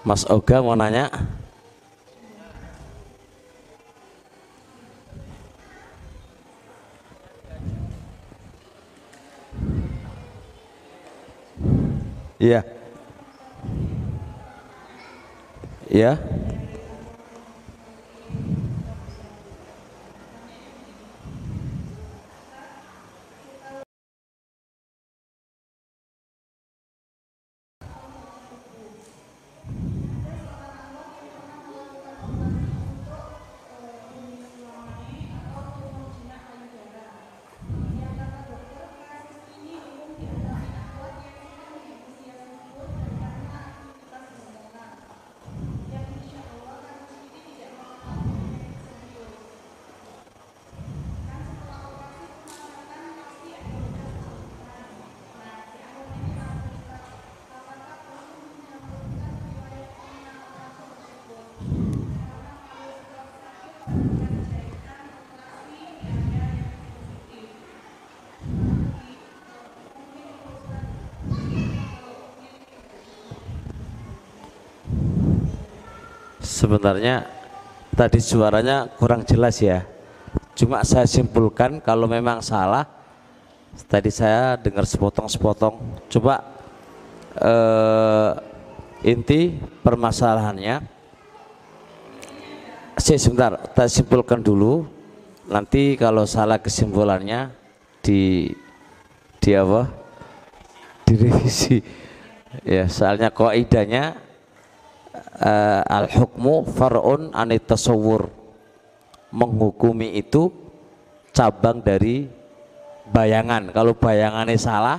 Mas Oga mau nanya Iya. Iya. Sebenarnya tadi suaranya kurang jelas ya. Cuma saya simpulkan kalau memang salah tadi saya dengar sepotong-sepotong. Coba eh, inti permasalahannya saya sebentar, saya simpulkan dulu. Nanti kalau salah kesimpulannya di di apa? Direvisi. Ya, soalnya kaidahnya uh, al hukmu far'un anit tasawur menghukumi itu cabang dari bayangan. Kalau bayangannya salah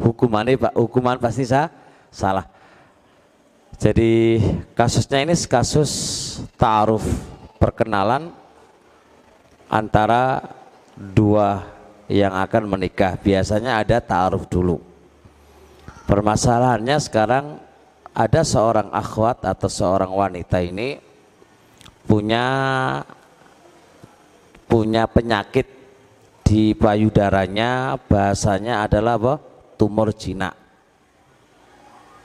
hukumannya hukuman pasti sah, salah. Jadi kasusnya ini kasus ta'aruf perkenalan antara dua yang akan menikah. Biasanya ada ta'aruf dulu. Permasalahannya sekarang ada seorang akhwat atau seorang wanita ini punya punya penyakit di payudaranya bahasanya adalah apa? tumor jinak.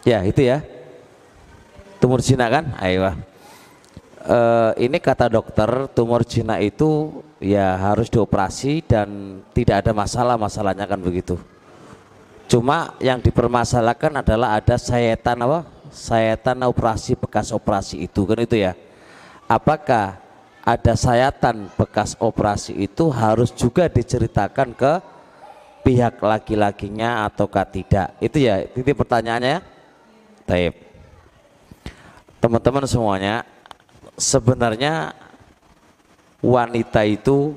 Ya, itu ya. Tumor jinak kan? Ayo. E, ini kata dokter, tumor jinak itu ya harus dioperasi dan tidak ada masalah, masalahnya kan begitu. Cuma yang dipermasalahkan adalah ada sayatan apa? Sayatan operasi bekas operasi itu kan itu ya? Apakah ada sayatan bekas operasi itu harus juga diceritakan ke pihak laki-lakinya ataukah tidak? Itu ya titik pertanyaannya taib. Teman-teman semuanya sebenarnya wanita itu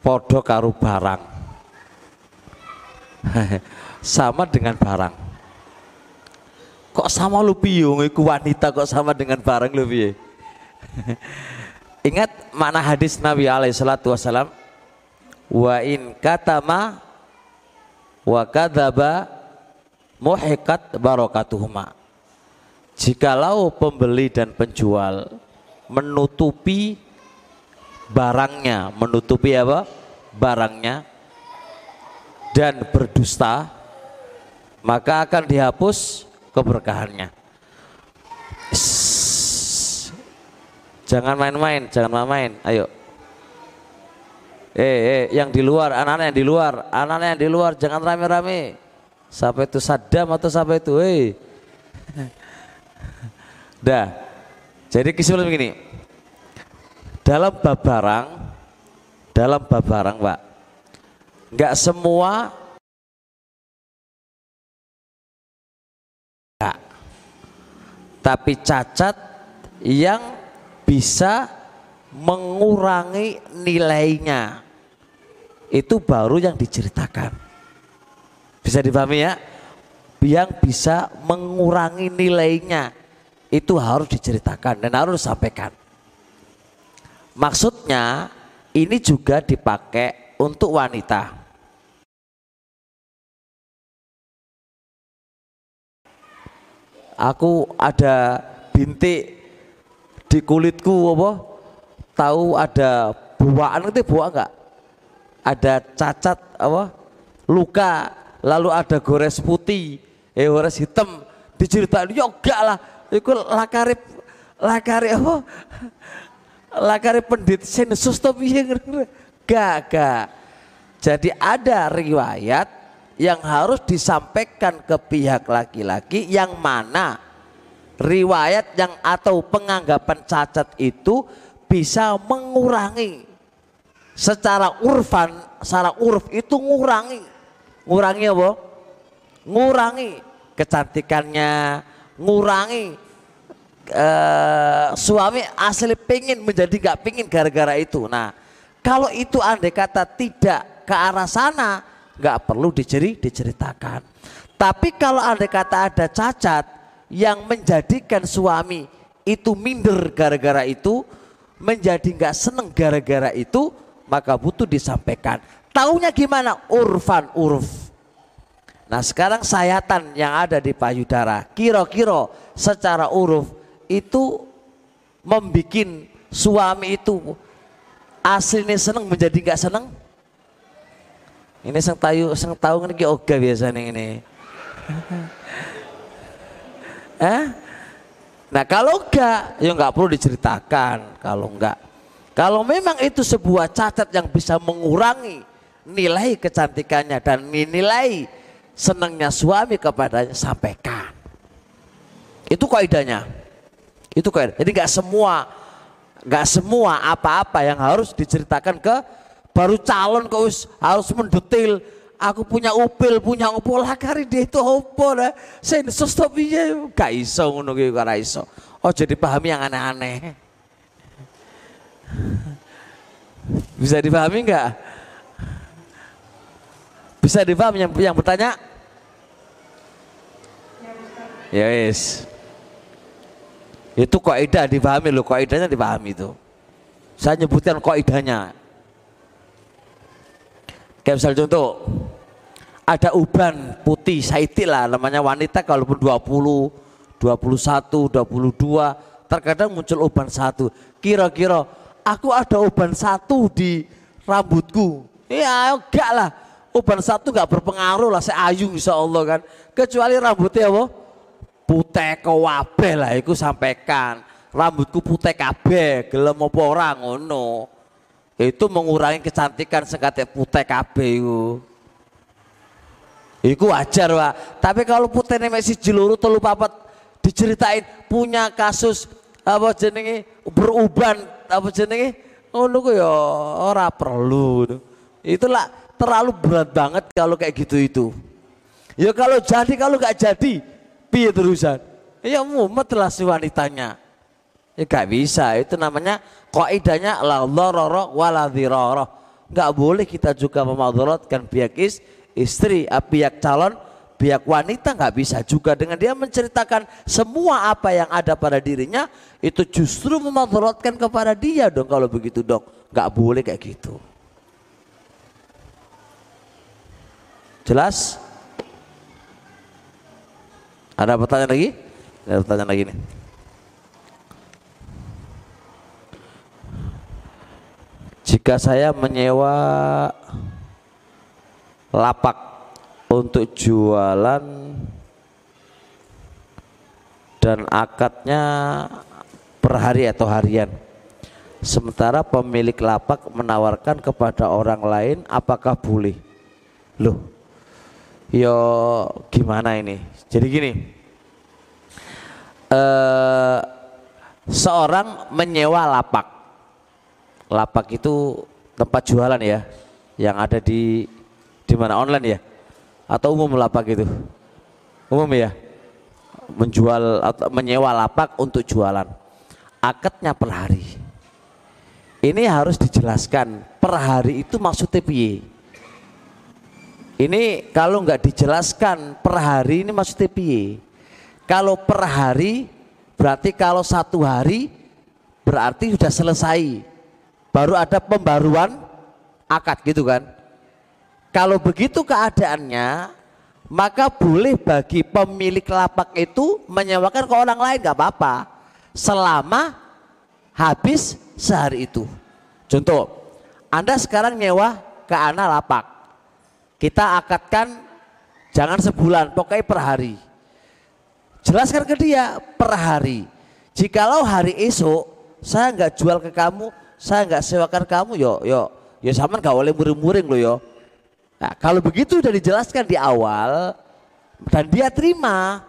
podo karu barang. Sama dengan barang kok sama lu piung iku wanita kok sama dengan barang lu piye? Ingat makna hadis Nabi alaihi salatu wasalam wa in katama wa kadzaba muhikat barakatuhuma jikalau pembeli dan penjual menutupi barangnya menutupi apa? Barangnya dan berdusta maka akan dihapus keberkahannya. Jangan main-main, jangan main-main. Ayo. Eh, eh, yang di luar, anak-anak yang di luar, anak-anak yang di luar, jangan rame-rame. Sampai itu sadam atau sampai itu, eh. Dah. Jadi kesimpulan begini. Dalam bab barang, dalam bab barang, Pak, nggak semua tapi cacat yang bisa mengurangi nilainya itu baru yang diceritakan Bisa dipahami ya? Yang bisa mengurangi nilainya itu harus diceritakan dan harus disampaikan. Maksudnya ini juga dipakai untuk wanita. Aku ada bintik di kulitku apa? Tahu ada buaan itu buah enggak? Ada cacat apa? Luka, lalu ada gores putih, eh gores hitam. Diceritain, ya enggak lah, itu lakarip lakarip apa? Lakarip pendit sensus to piye Gak, gak. Jadi ada riwayat yang harus disampaikan ke pihak laki-laki yang mana riwayat yang atau penganggapan cacat itu bisa mengurangi secara urfan, secara urf itu ngurangi. Ngurangi apa? Ngurangi kecantikannya, ngurangi uh, suami asli pengen menjadi nggak pengen gara-gara itu. Nah, kalau itu andai kata tidak ke arah sana, nggak perlu diceri, diceritakan. Tapi kalau andai kata ada cacat yang menjadikan suami itu minder gara-gara itu, menjadi nggak seneng gara-gara itu, maka butuh disampaikan. Taunya gimana? Urfan uruf. Nah sekarang sayatan yang ada di payudara, kira-kira secara uruf itu membuat suami itu aslinya seneng menjadi nggak seneng? Ini sang tahu sang tahu ini oga biasanya ini. eh? Nah kalau enggak, ya enggak perlu diceritakan. Kalau enggak, kalau memang itu sebuah cacat yang bisa mengurangi nilai kecantikannya dan nilai senangnya suami kepadanya, sampaikan. Itu kaidahnya. Itu kaidah. Jadi enggak semua, enggak semua apa-apa yang harus diceritakan ke baru calon kok harus mendetail aku punya upil punya opo. Lah kari dia itu opo lah. Sensus to piye? Gak iso ngono ora iso. Oh jadi pahami yang aneh-aneh. Bisa dipahami enggak bisa dipahami yang, yang bertanya? Ya wis. Itu kaidah dipahami loh kaidahnya dipahami itu. Saya nyebutkan kaidahnya Kayak misal contoh, ada uban putih saiti lah namanya wanita kalaupun 20, 21, 22, terkadang muncul uban satu. Kira-kira aku ada uban satu di rambutku. Ya enggak lah. Uban satu enggak berpengaruh lah saya ayu insya Allah kan. Kecuali rambutnya apa? Putih kewabeh lah itu sampaikan. Rambutku putih kabeh, gelem apa ora ngono itu mengurangi kecantikan sekate putih kabeh. Iku wajar, Pak. Tapi kalau putih nek si jeluru telu papat diceritain punya kasus apa jenenge beruban apa jenenge ngono ku ya ora perlu. Itulah terlalu berat banget kalau kayak gitu itu. Ya kalau jadi kalau nggak jadi piye terusan? Ya mumet lah si wanitanya. Ya gak bisa, itu namanya kaidahnya la dharara wala dhirara. Gak boleh kita juga memadaratkan pihak is, istri, ah, pihak calon, pihak wanita nggak bisa juga dengan dia menceritakan semua apa yang ada pada dirinya itu justru memadaratkan kepada dia dong kalau begitu dong. Gak boleh kayak gitu. Jelas? Ada pertanyaan lagi? Ada pertanyaan lagi nih. Jika saya menyewa lapak untuk jualan dan akadnya per hari atau harian. Sementara pemilik lapak menawarkan kepada orang lain apakah boleh? Loh, yo gimana ini? Jadi gini, eh, seorang menyewa lapak lapak itu tempat jualan ya yang ada di di mana? Online ya? Atau umum lapak itu? Umum ya? Menjual atau menyewa lapak untuk jualan. Akadnya per hari. Ini harus dijelaskan per hari itu maksudnya piye? Ini kalau nggak dijelaskan per hari ini maksudnya piye? Kalau per hari berarti kalau satu hari berarti sudah selesai. Baru ada pembaruan akad gitu kan. Kalau begitu keadaannya maka boleh bagi pemilik lapak itu menyewakan ke orang lain nggak apa-apa selama habis sehari itu. Contoh, Anda sekarang nyewa ke anak lapak kita akadkan jangan sebulan, pokoknya per hari. Jelaskan ke dia per hari. Jikalau hari esok saya nggak jual ke kamu, saya nggak sewakan kamu, yo yo yo sama nggak boleh muring-muring loh yo. Nah, kalau begitu sudah dijelaskan di awal dan dia terima,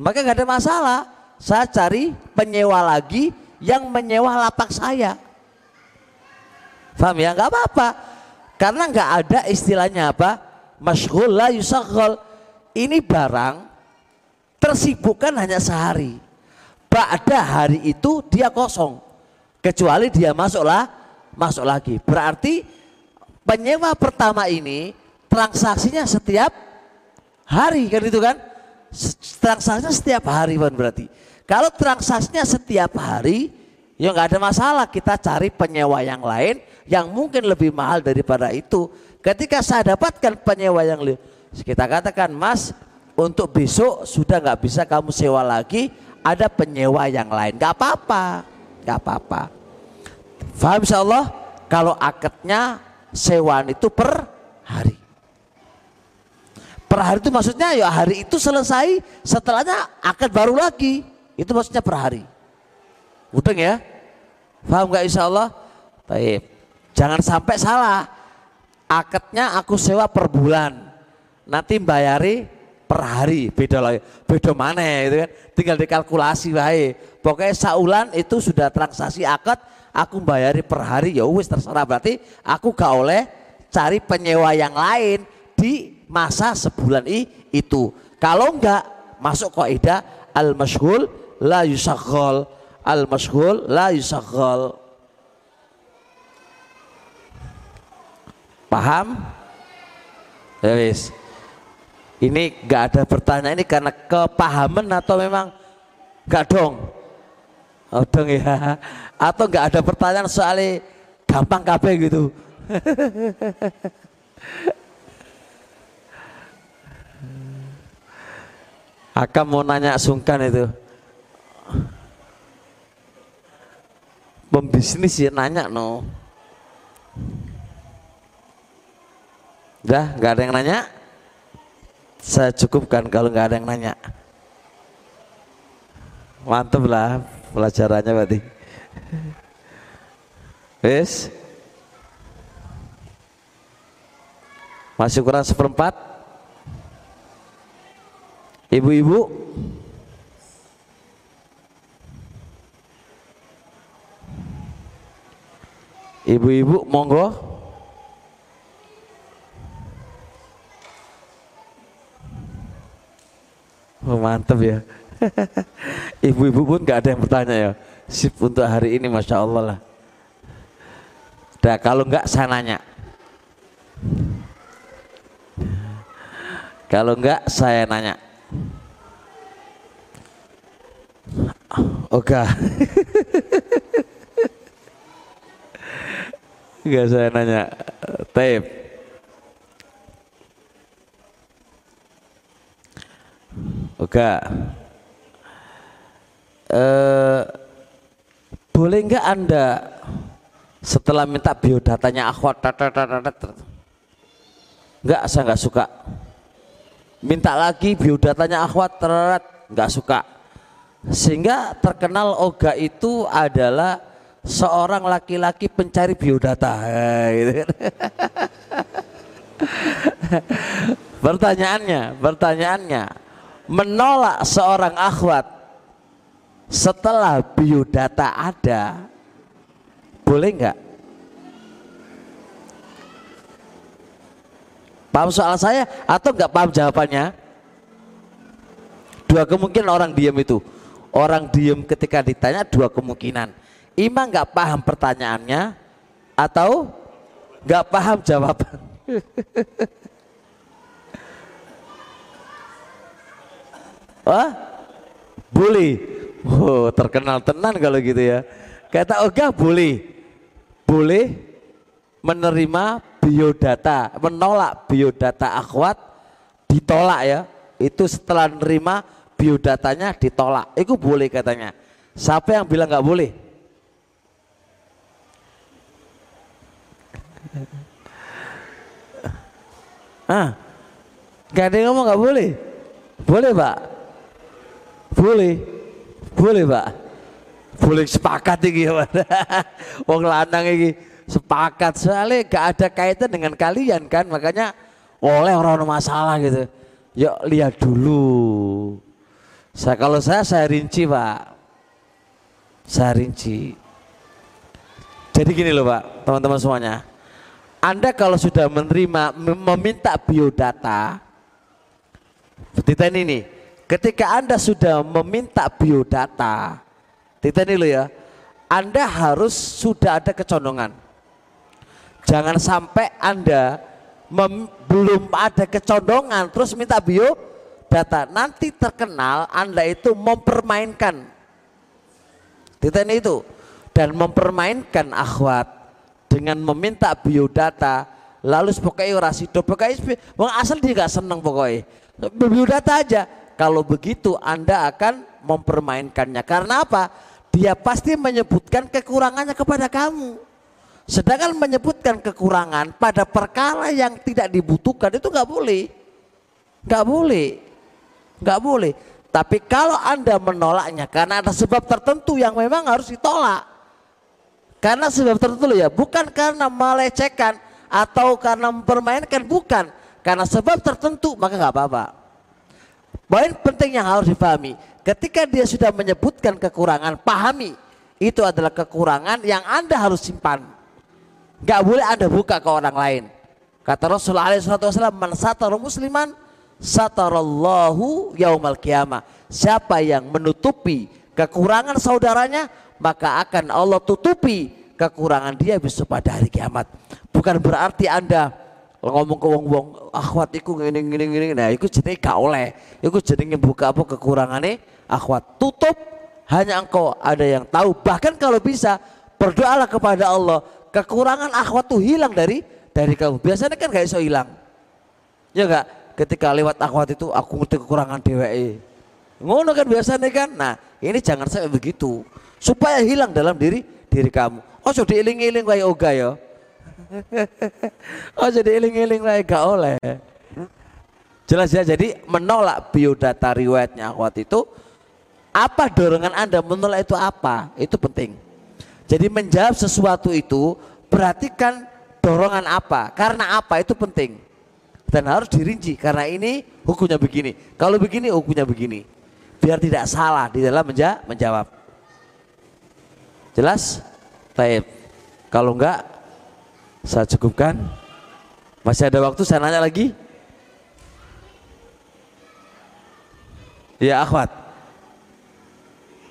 maka nggak ada masalah. Saya cari penyewa lagi yang menyewa lapak saya. Paham ya? Nggak apa-apa. Karena nggak ada istilahnya apa? Masyghul la. Ini barang tersibukkan hanya sehari. Pada hari itu dia kosong. Kecuali dia masuklah masuk lagi. Berarti penyewa pertama ini transaksinya setiap hari kan itu kan? Transaksinya setiap hari kan berarti. Kalau transaksinya setiap hari ya nggak ada masalah kita cari penyewa yang lain yang mungkin lebih mahal daripada itu Ketika saya dapatkan penyewa yang kita katakan mas untuk besok sudah nggak bisa kamu sewa lagi ada penyewa yang lain nggak apa-apa nggak apa-apa. Faham insya Allah kalau akadnya sewaan itu per hari. Per hari itu maksudnya ya hari itu selesai setelahnya akad baru lagi. Itu maksudnya per hari. Udah ya? Faham nggak insya Allah Baik. Jangan sampai salah. Akadnya aku sewa per bulan. Nanti bayari per hari beda lagi beda mana itu kan? Tinggal dikalkulasi wae. Pokoknya saulan itu sudah transaksi akad aku bayari per hari ya wis terserah. Berarti aku gak oleh cari penyewa yang lain di masa sebulan i, itu. Kalau enggak masuk kaidah al mashghul la yusaghal al mashghul la yusaghal Paham? Ya wis. Ini gak ada pertanyaan ini karena kepahaman atau memang gak dong? Oh dong ya. Atau gak ada pertanyaan soal gampang kabeh gitu. Akan mau nanya sungkan itu. Pembisnis ya nanya no. Udah, nggak ada yang nanya? Saya cukupkan kalau nggak ada yang nanya. Mantep lah pelajarannya berarti. Wes. Masih kurang seperempat? Ibu-ibu? Ibu-ibu monggo Oh, mantep ya. Ibu-ibu pun gak ada yang bertanya ya. Sip untuk hari ini Masya Allah lah. Dah kalau enggak saya nanya. Kalau enggak saya nanya. Oke. Enggak saya nanya. Tape. Oke. Eh, boleh nggak anda setelah minta biodatanya akhwat nggak saya nggak suka minta lagi biodatanya akhwat nggak suka sehingga terkenal Oga itu adalah seorang laki-laki pencari biodata gitu kan. pertanyaannya pertanyaannya menolak seorang akhwat setelah biodata ada boleh nggak? Paham soal saya atau nggak paham jawabannya? Dua kemungkinan orang diam itu. Orang diam ketika ditanya dua kemungkinan. Ima nggak paham pertanyaannya atau nggak paham jawaban. Wah, boleh. Oh, terkenal tenan kalau gitu ya. Kata Oga boleh. Boleh menerima biodata, menolak biodata akhwat ditolak ya. Itu setelah menerima biodatanya ditolak. Itu boleh katanya. Siapa yang bilang nggak boleh? Ah, gak ada yang ngomong nggak boleh. Boleh pak. Boleh. Boleh pak. Boleh sepakat ini ya Wong lanang ini sepakat soalnya gak ada kaitan dengan kalian kan makanya oleh orang masalah gitu. Yuk lihat dulu. Saya kalau saya saya rinci pak. Saya rinci. Jadi gini loh pak, teman-teman semuanya. Anda kalau sudah menerima meminta biodata, Tita ini ketika Anda sudah meminta biodata, Tita ini ya, Anda harus sudah ada kecondongan. Jangan sampai Anda mem, belum ada kecondongan terus minta biodata, nanti terkenal Anda itu mempermainkan. Ini itu dan mempermainkan akhwat dengan meminta biodata lalu pokoknya ora sido pokoknya asal dia gak seneng pokoknya biodata aja kalau begitu anda akan mempermainkannya. Karena apa? Dia pasti menyebutkan kekurangannya kepada kamu. Sedangkan menyebutkan kekurangan pada perkara yang tidak dibutuhkan itu nggak boleh. Nggak boleh. Nggak boleh. Tapi kalau anda menolaknya karena ada sebab tertentu yang memang harus ditolak. Karena sebab tertentu ya, bukan karena melecehkan atau karena mempermainkan, bukan. Karena sebab tertentu maka nggak apa-apa. Poin penting yang harus dipahami, ketika dia sudah menyebutkan kekurangan, pahami itu adalah kekurangan yang anda harus simpan. Gak boleh anda buka ke orang lain. Kata Rasulullah SAW, man satara musliman satarallahu yaumal kiamah. Siapa yang menutupi kekurangan saudaranya, maka akan Allah tutupi kekurangan dia besok pada hari kiamat. Bukan berarti Anda ngomong ke wong-wong akhwat iku ngene ngene ngene nah iku jenenge gak oleh. Iku jenenge buka apa kekurangane akhwat. Tutup hanya engkau ada yang tahu. Bahkan kalau bisa berdoalah kepada Allah kekurangan akhwat tuh hilang dari dari kamu. Biasanya kan gak iso hilang. Ya enggak? Ketika lewat akhwat itu aku ngerti kekurangan dewe. Ngono kan biasanya kan. Nah, ini jangan sampai begitu supaya hilang dalam diri diri kamu. Oh sudah iling-iling kayak oga ya. Oh jadi iling-iling kayak gak oleh. Jelas ya, jadi menolak biodata riwayatnya akhwat itu apa dorongan Anda menolak itu apa? Itu penting. Jadi menjawab sesuatu itu perhatikan dorongan apa, karena apa itu penting. Dan harus dirinci karena ini hukumnya begini. Kalau begini hukumnya begini. Biar tidak salah di dalam menjawab. Jelas? Taib. Kalau enggak, saya cukupkan. Masih ada waktu saya nanya lagi? Ya akhwat.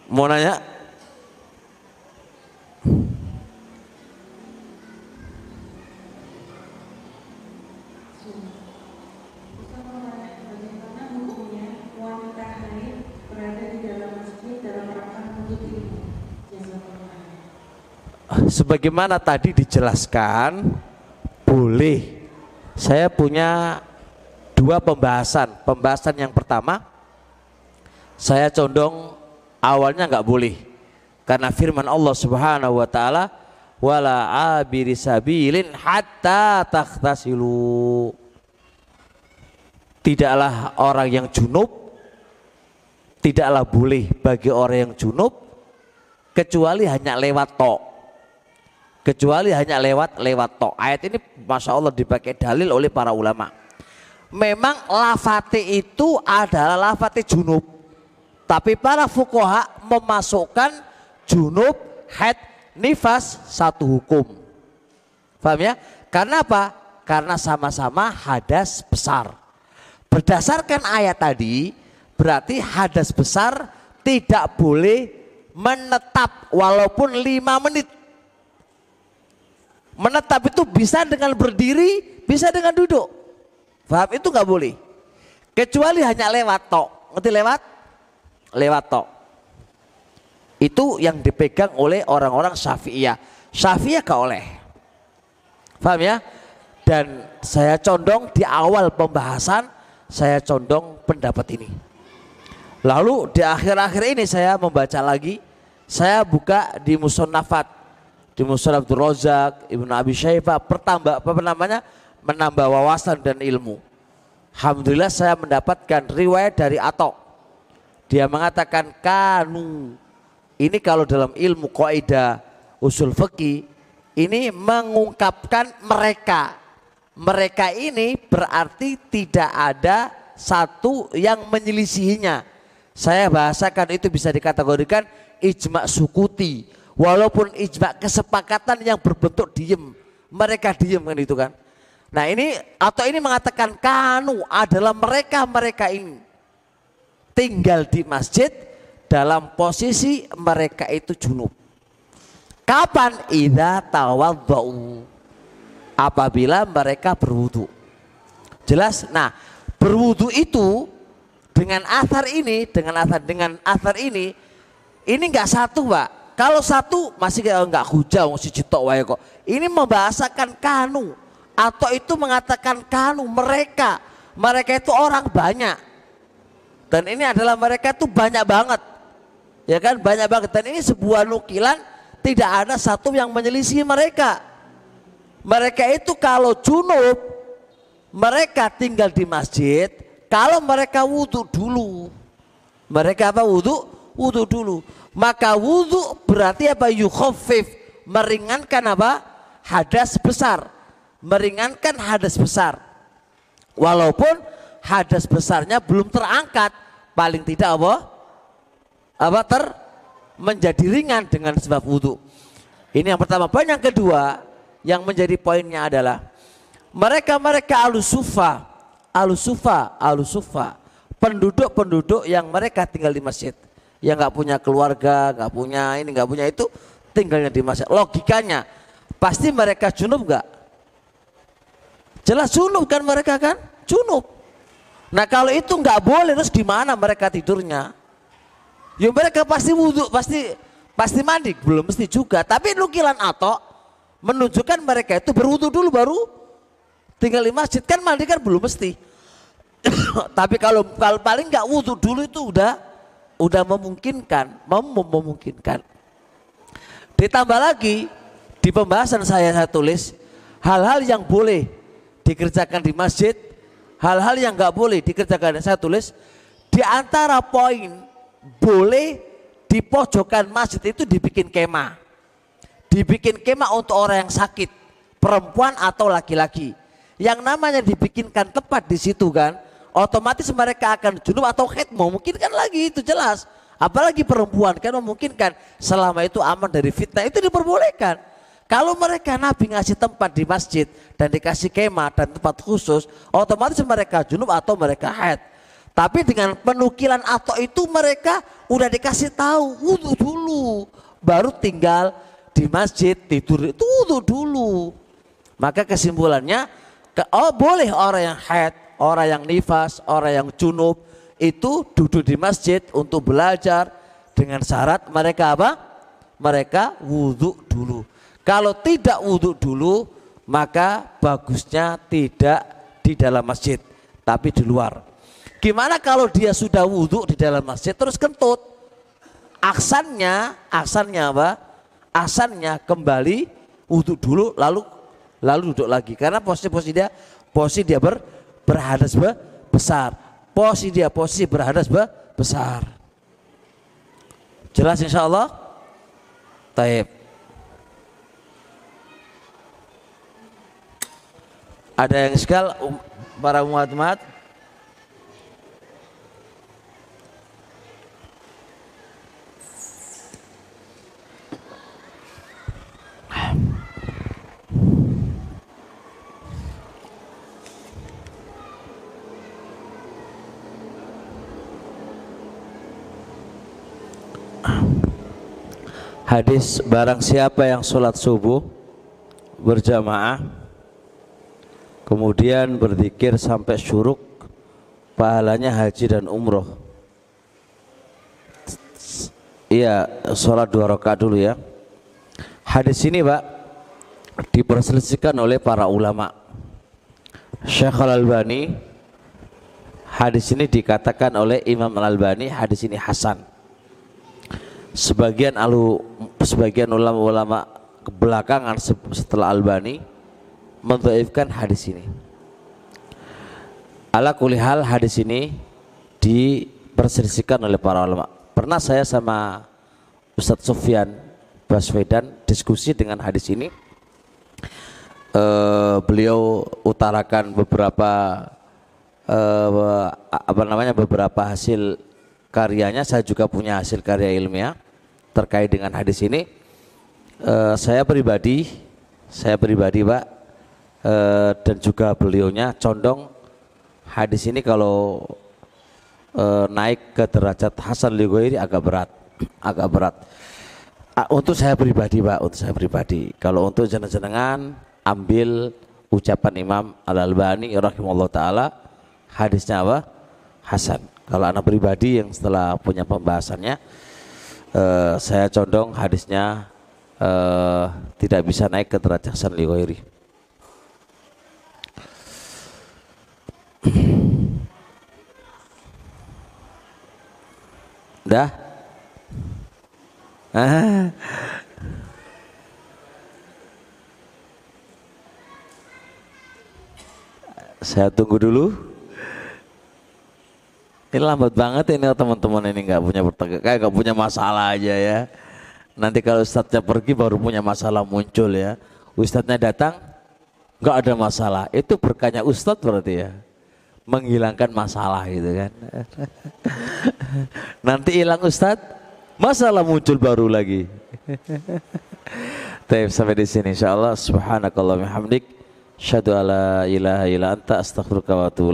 Mau nanya? Sebagaimana tadi dijelaskan? Boleh. Saya punya dua pembahasan. Pembahasan yang pertama saya condong awalnya nggak boleh. Karena firman Allah Subhanahu wa taala wala abiri sabilin hatta takhtasilu. Tidaklah orang yang junub tidaklah boleh bagi orang yang junub kecuali hanya lewat tok kecuali hanya lewat lewat tok. Ayat ini masya Allah dipakai dalil oleh para ulama. Memang lafati itu adalah lafati junub. Tapi para fukoha memasukkan junub, head, nifas satu hukum. Paham ya? Karena apa? Karena sama-sama hadas besar. Berdasarkan ayat tadi, berarti hadas besar tidak boleh menetap walaupun lima menit Menetap itu bisa dengan berdiri, bisa dengan duduk. Paham? Itu nggak boleh. Kecuali hanya lewat tok. Ngerti lewat? lewat tok. Itu yang dipegang oleh orang-orang Syafi'iyah. Syafi'iyah gak oleh. Paham ya? Dan saya condong di awal pembahasan saya condong pendapat ini. Lalu di akhir-akhir ini saya membaca lagi, saya buka di Musonafat, di Musonaf Abdul Rozak, Ibnu Abi Syaifah, pertambah apa namanya? menambah wawasan dan ilmu. Alhamdulillah saya mendapatkan riwayat dari Atok. Dia mengatakan kanu. Ini kalau dalam ilmu kaidah usul fikih ini mengungkapkan mereka. Mereka ini berarti tidak ada satu yang menyelisihinya. Saya bahasakan itu bisa dikategorikan ijma sukuti. Walaupun ijma kesepakatan yang berbentuk diem. Mereka diem kan itu kan. Nah ini atau ini mengatakan kanu adalah mereka-mereka ini tinggal di masjid dalam posisi mereka itu junub. Kapan? Idza tawadhu. Apabila mereka berwudu. Jelas? Nah, berwudu itu dengan athar ini, dengan athar dengan athar ini, ini enggak satu, Pak. Kalau satu masih enggak hujau si citok wae kok. Ini membahasakan kanu. Atau itu mengatakan kanu mereka. Mereka itu orang banyak. Dan ini adalah mereka itu banyak banget. Ya kan? Banyak banget. Dan ini sebuah nukilan tidak ada satu yang menyelisih mereka. Mereka itu kalau junub mereka tinggal di masjid. Kalau mereka wudhu dulu mereka apa? Wudhu? Wudhu dulu maka wudhu berarti apa yukhofif meringankan apa hadas besar meringankan hadas besar. Walaupun hadas besarnya belum terangkat, paling tidak apa? Apa ter menjadi ringan dengan sebab wudhu. Ini yang pertama. Poin yang kedua yang menjadi poinnya adalah mereka-mereka alusufa, alusufa, alusufa, penduduk-penduduk yang mereka tinggal di masjid, yang nggak punya keluarga, nggak punya ini, nggak punya itu, tinggalnya di masjid. Logikanya pasti mereka junub nggak? Jelas junub kan mereka kan? Junub. Nah kalau itu nggak boleh terus gimana mereka tidurnya? Ya mereka pasti wudhu, pasti pasti mandi, belum mesti juga. Tapi nukilan atau menunjukkan mereka itu berwudhu dulu baru tinggal di masjid kan mandi kan belum mesti. Tapi kalau kalau paling nggak wudhu dulu itu udah udah memungkinkan, mem memungkinkan. Ditambah lagi di pembahasan saya saya tulis hal-hal yang boleh dikerjakan di masjid, hal-hal yang nggak boleh dikerjakan. Saya tulis di antara poin boleh di pojokan masjid itu dibikin kemah. Dibikin kemah untuk orang yang sakit, perempuan atau laki-laki. Yang namanya dibikinkan tempat di situ kan, otomatis mereka akan junub atau head memungkinkan lagi itu jelas. Apalagi perempuan kan memungkinkan selama itu aman dari fitnah itu diperbolehkan. Kalau mereka Nabi ngasih tempat di masjid dan dikasih kemah dan tempat khusus, otomatis mereka junub atau mereka haid. Tapi dengan penukilan atau itu mereka udah dikasih tahu wudhu dulu, baru tinggal di masjid tidur itu wudhu dulu. Maka kesimpulannya, oh boleh orang yang haid, orang yang nifas, orang yang junub itu duduk di masjid untuk belajar dengan syarat mereka apa? Mereka wudhu dulu. Kalau tidak wudhu dulu, maka bagusnya tidak di dalam masjid, tapi di luar. Gimana kalau dia sudah wudhu di dalam masjid terus kentut? Aksannya, aksannya apa? Asannya kembali wudhu dulu lalu lalu duduk lagi karena posisi-posisi dia posisi dia ber, berhadas be, besar. Posisi dia posisi berhadas be, besar. Jelas insya Allah? Taib. Ada yang sekal um, para umat-umat Hadis barang siapa yang sholat subuh berjamaah kemudian berzikir sampai syuruk pahalanya haji dan umroh Iya, sholat dua rakaat dulu ya. Hadis ini, Pak, diperselisihkan oleh para ulama. Syekh Al-Albani hadis ini dikatakan oleh Imam Al-Albani hadis ini hasan. Sebagian alu sebagian ulama-ulama kebelakangan setelah Albani mendhaifkan hadis ini. Ala kulihal hadis ini diperselisihkan oleh para ulama Pernah saya sama Ustadz Sofyan Baswedan diskusi dengan hadis ini. Uh, beliau utarakan beberapa uh, apa namanya beberapa hasil karyanya. Saya juga punya hasil karya ilmiah terkait dengan hadis ini. Uh, saya pribadi, saya pribadi pak uh, dan juga beliaunya condong hadis ini kalau e, naik ke derajat Hasan Lighoiri agak berat, agak berat. untuk saya pribadi Pak, untuk saya pribadi. Kalau untuk jenengan ambil ucapan Imam Al Albani rahimahullah taala hadisnya apa? Hasan. Kalau anak pribadi yang setelah punya pembahasannya, e, saya condong hadisnya e, tidak bisa naik ke derajat Hasan Lighoiri. Dah? Ah. Saya tunggu dulu. Ini lambat banget ini teman-teman ini nggak punya pertanyaan, kayak nggak punya masalah aja ya. Nanti kalau ustadznya pergi baru punya masalah muncul ya. Ustadznya datang nggak ada masalah. Itu berkanya ustadz berarti ya menghilangkan masalah gitu kan. Nanti hilang Ustadz, masalah muncul baru lagi. Taib sampai di sini insyaallah subhanakallah hamdik syadu ala ilaha illa anta astaghfiruka wa atubu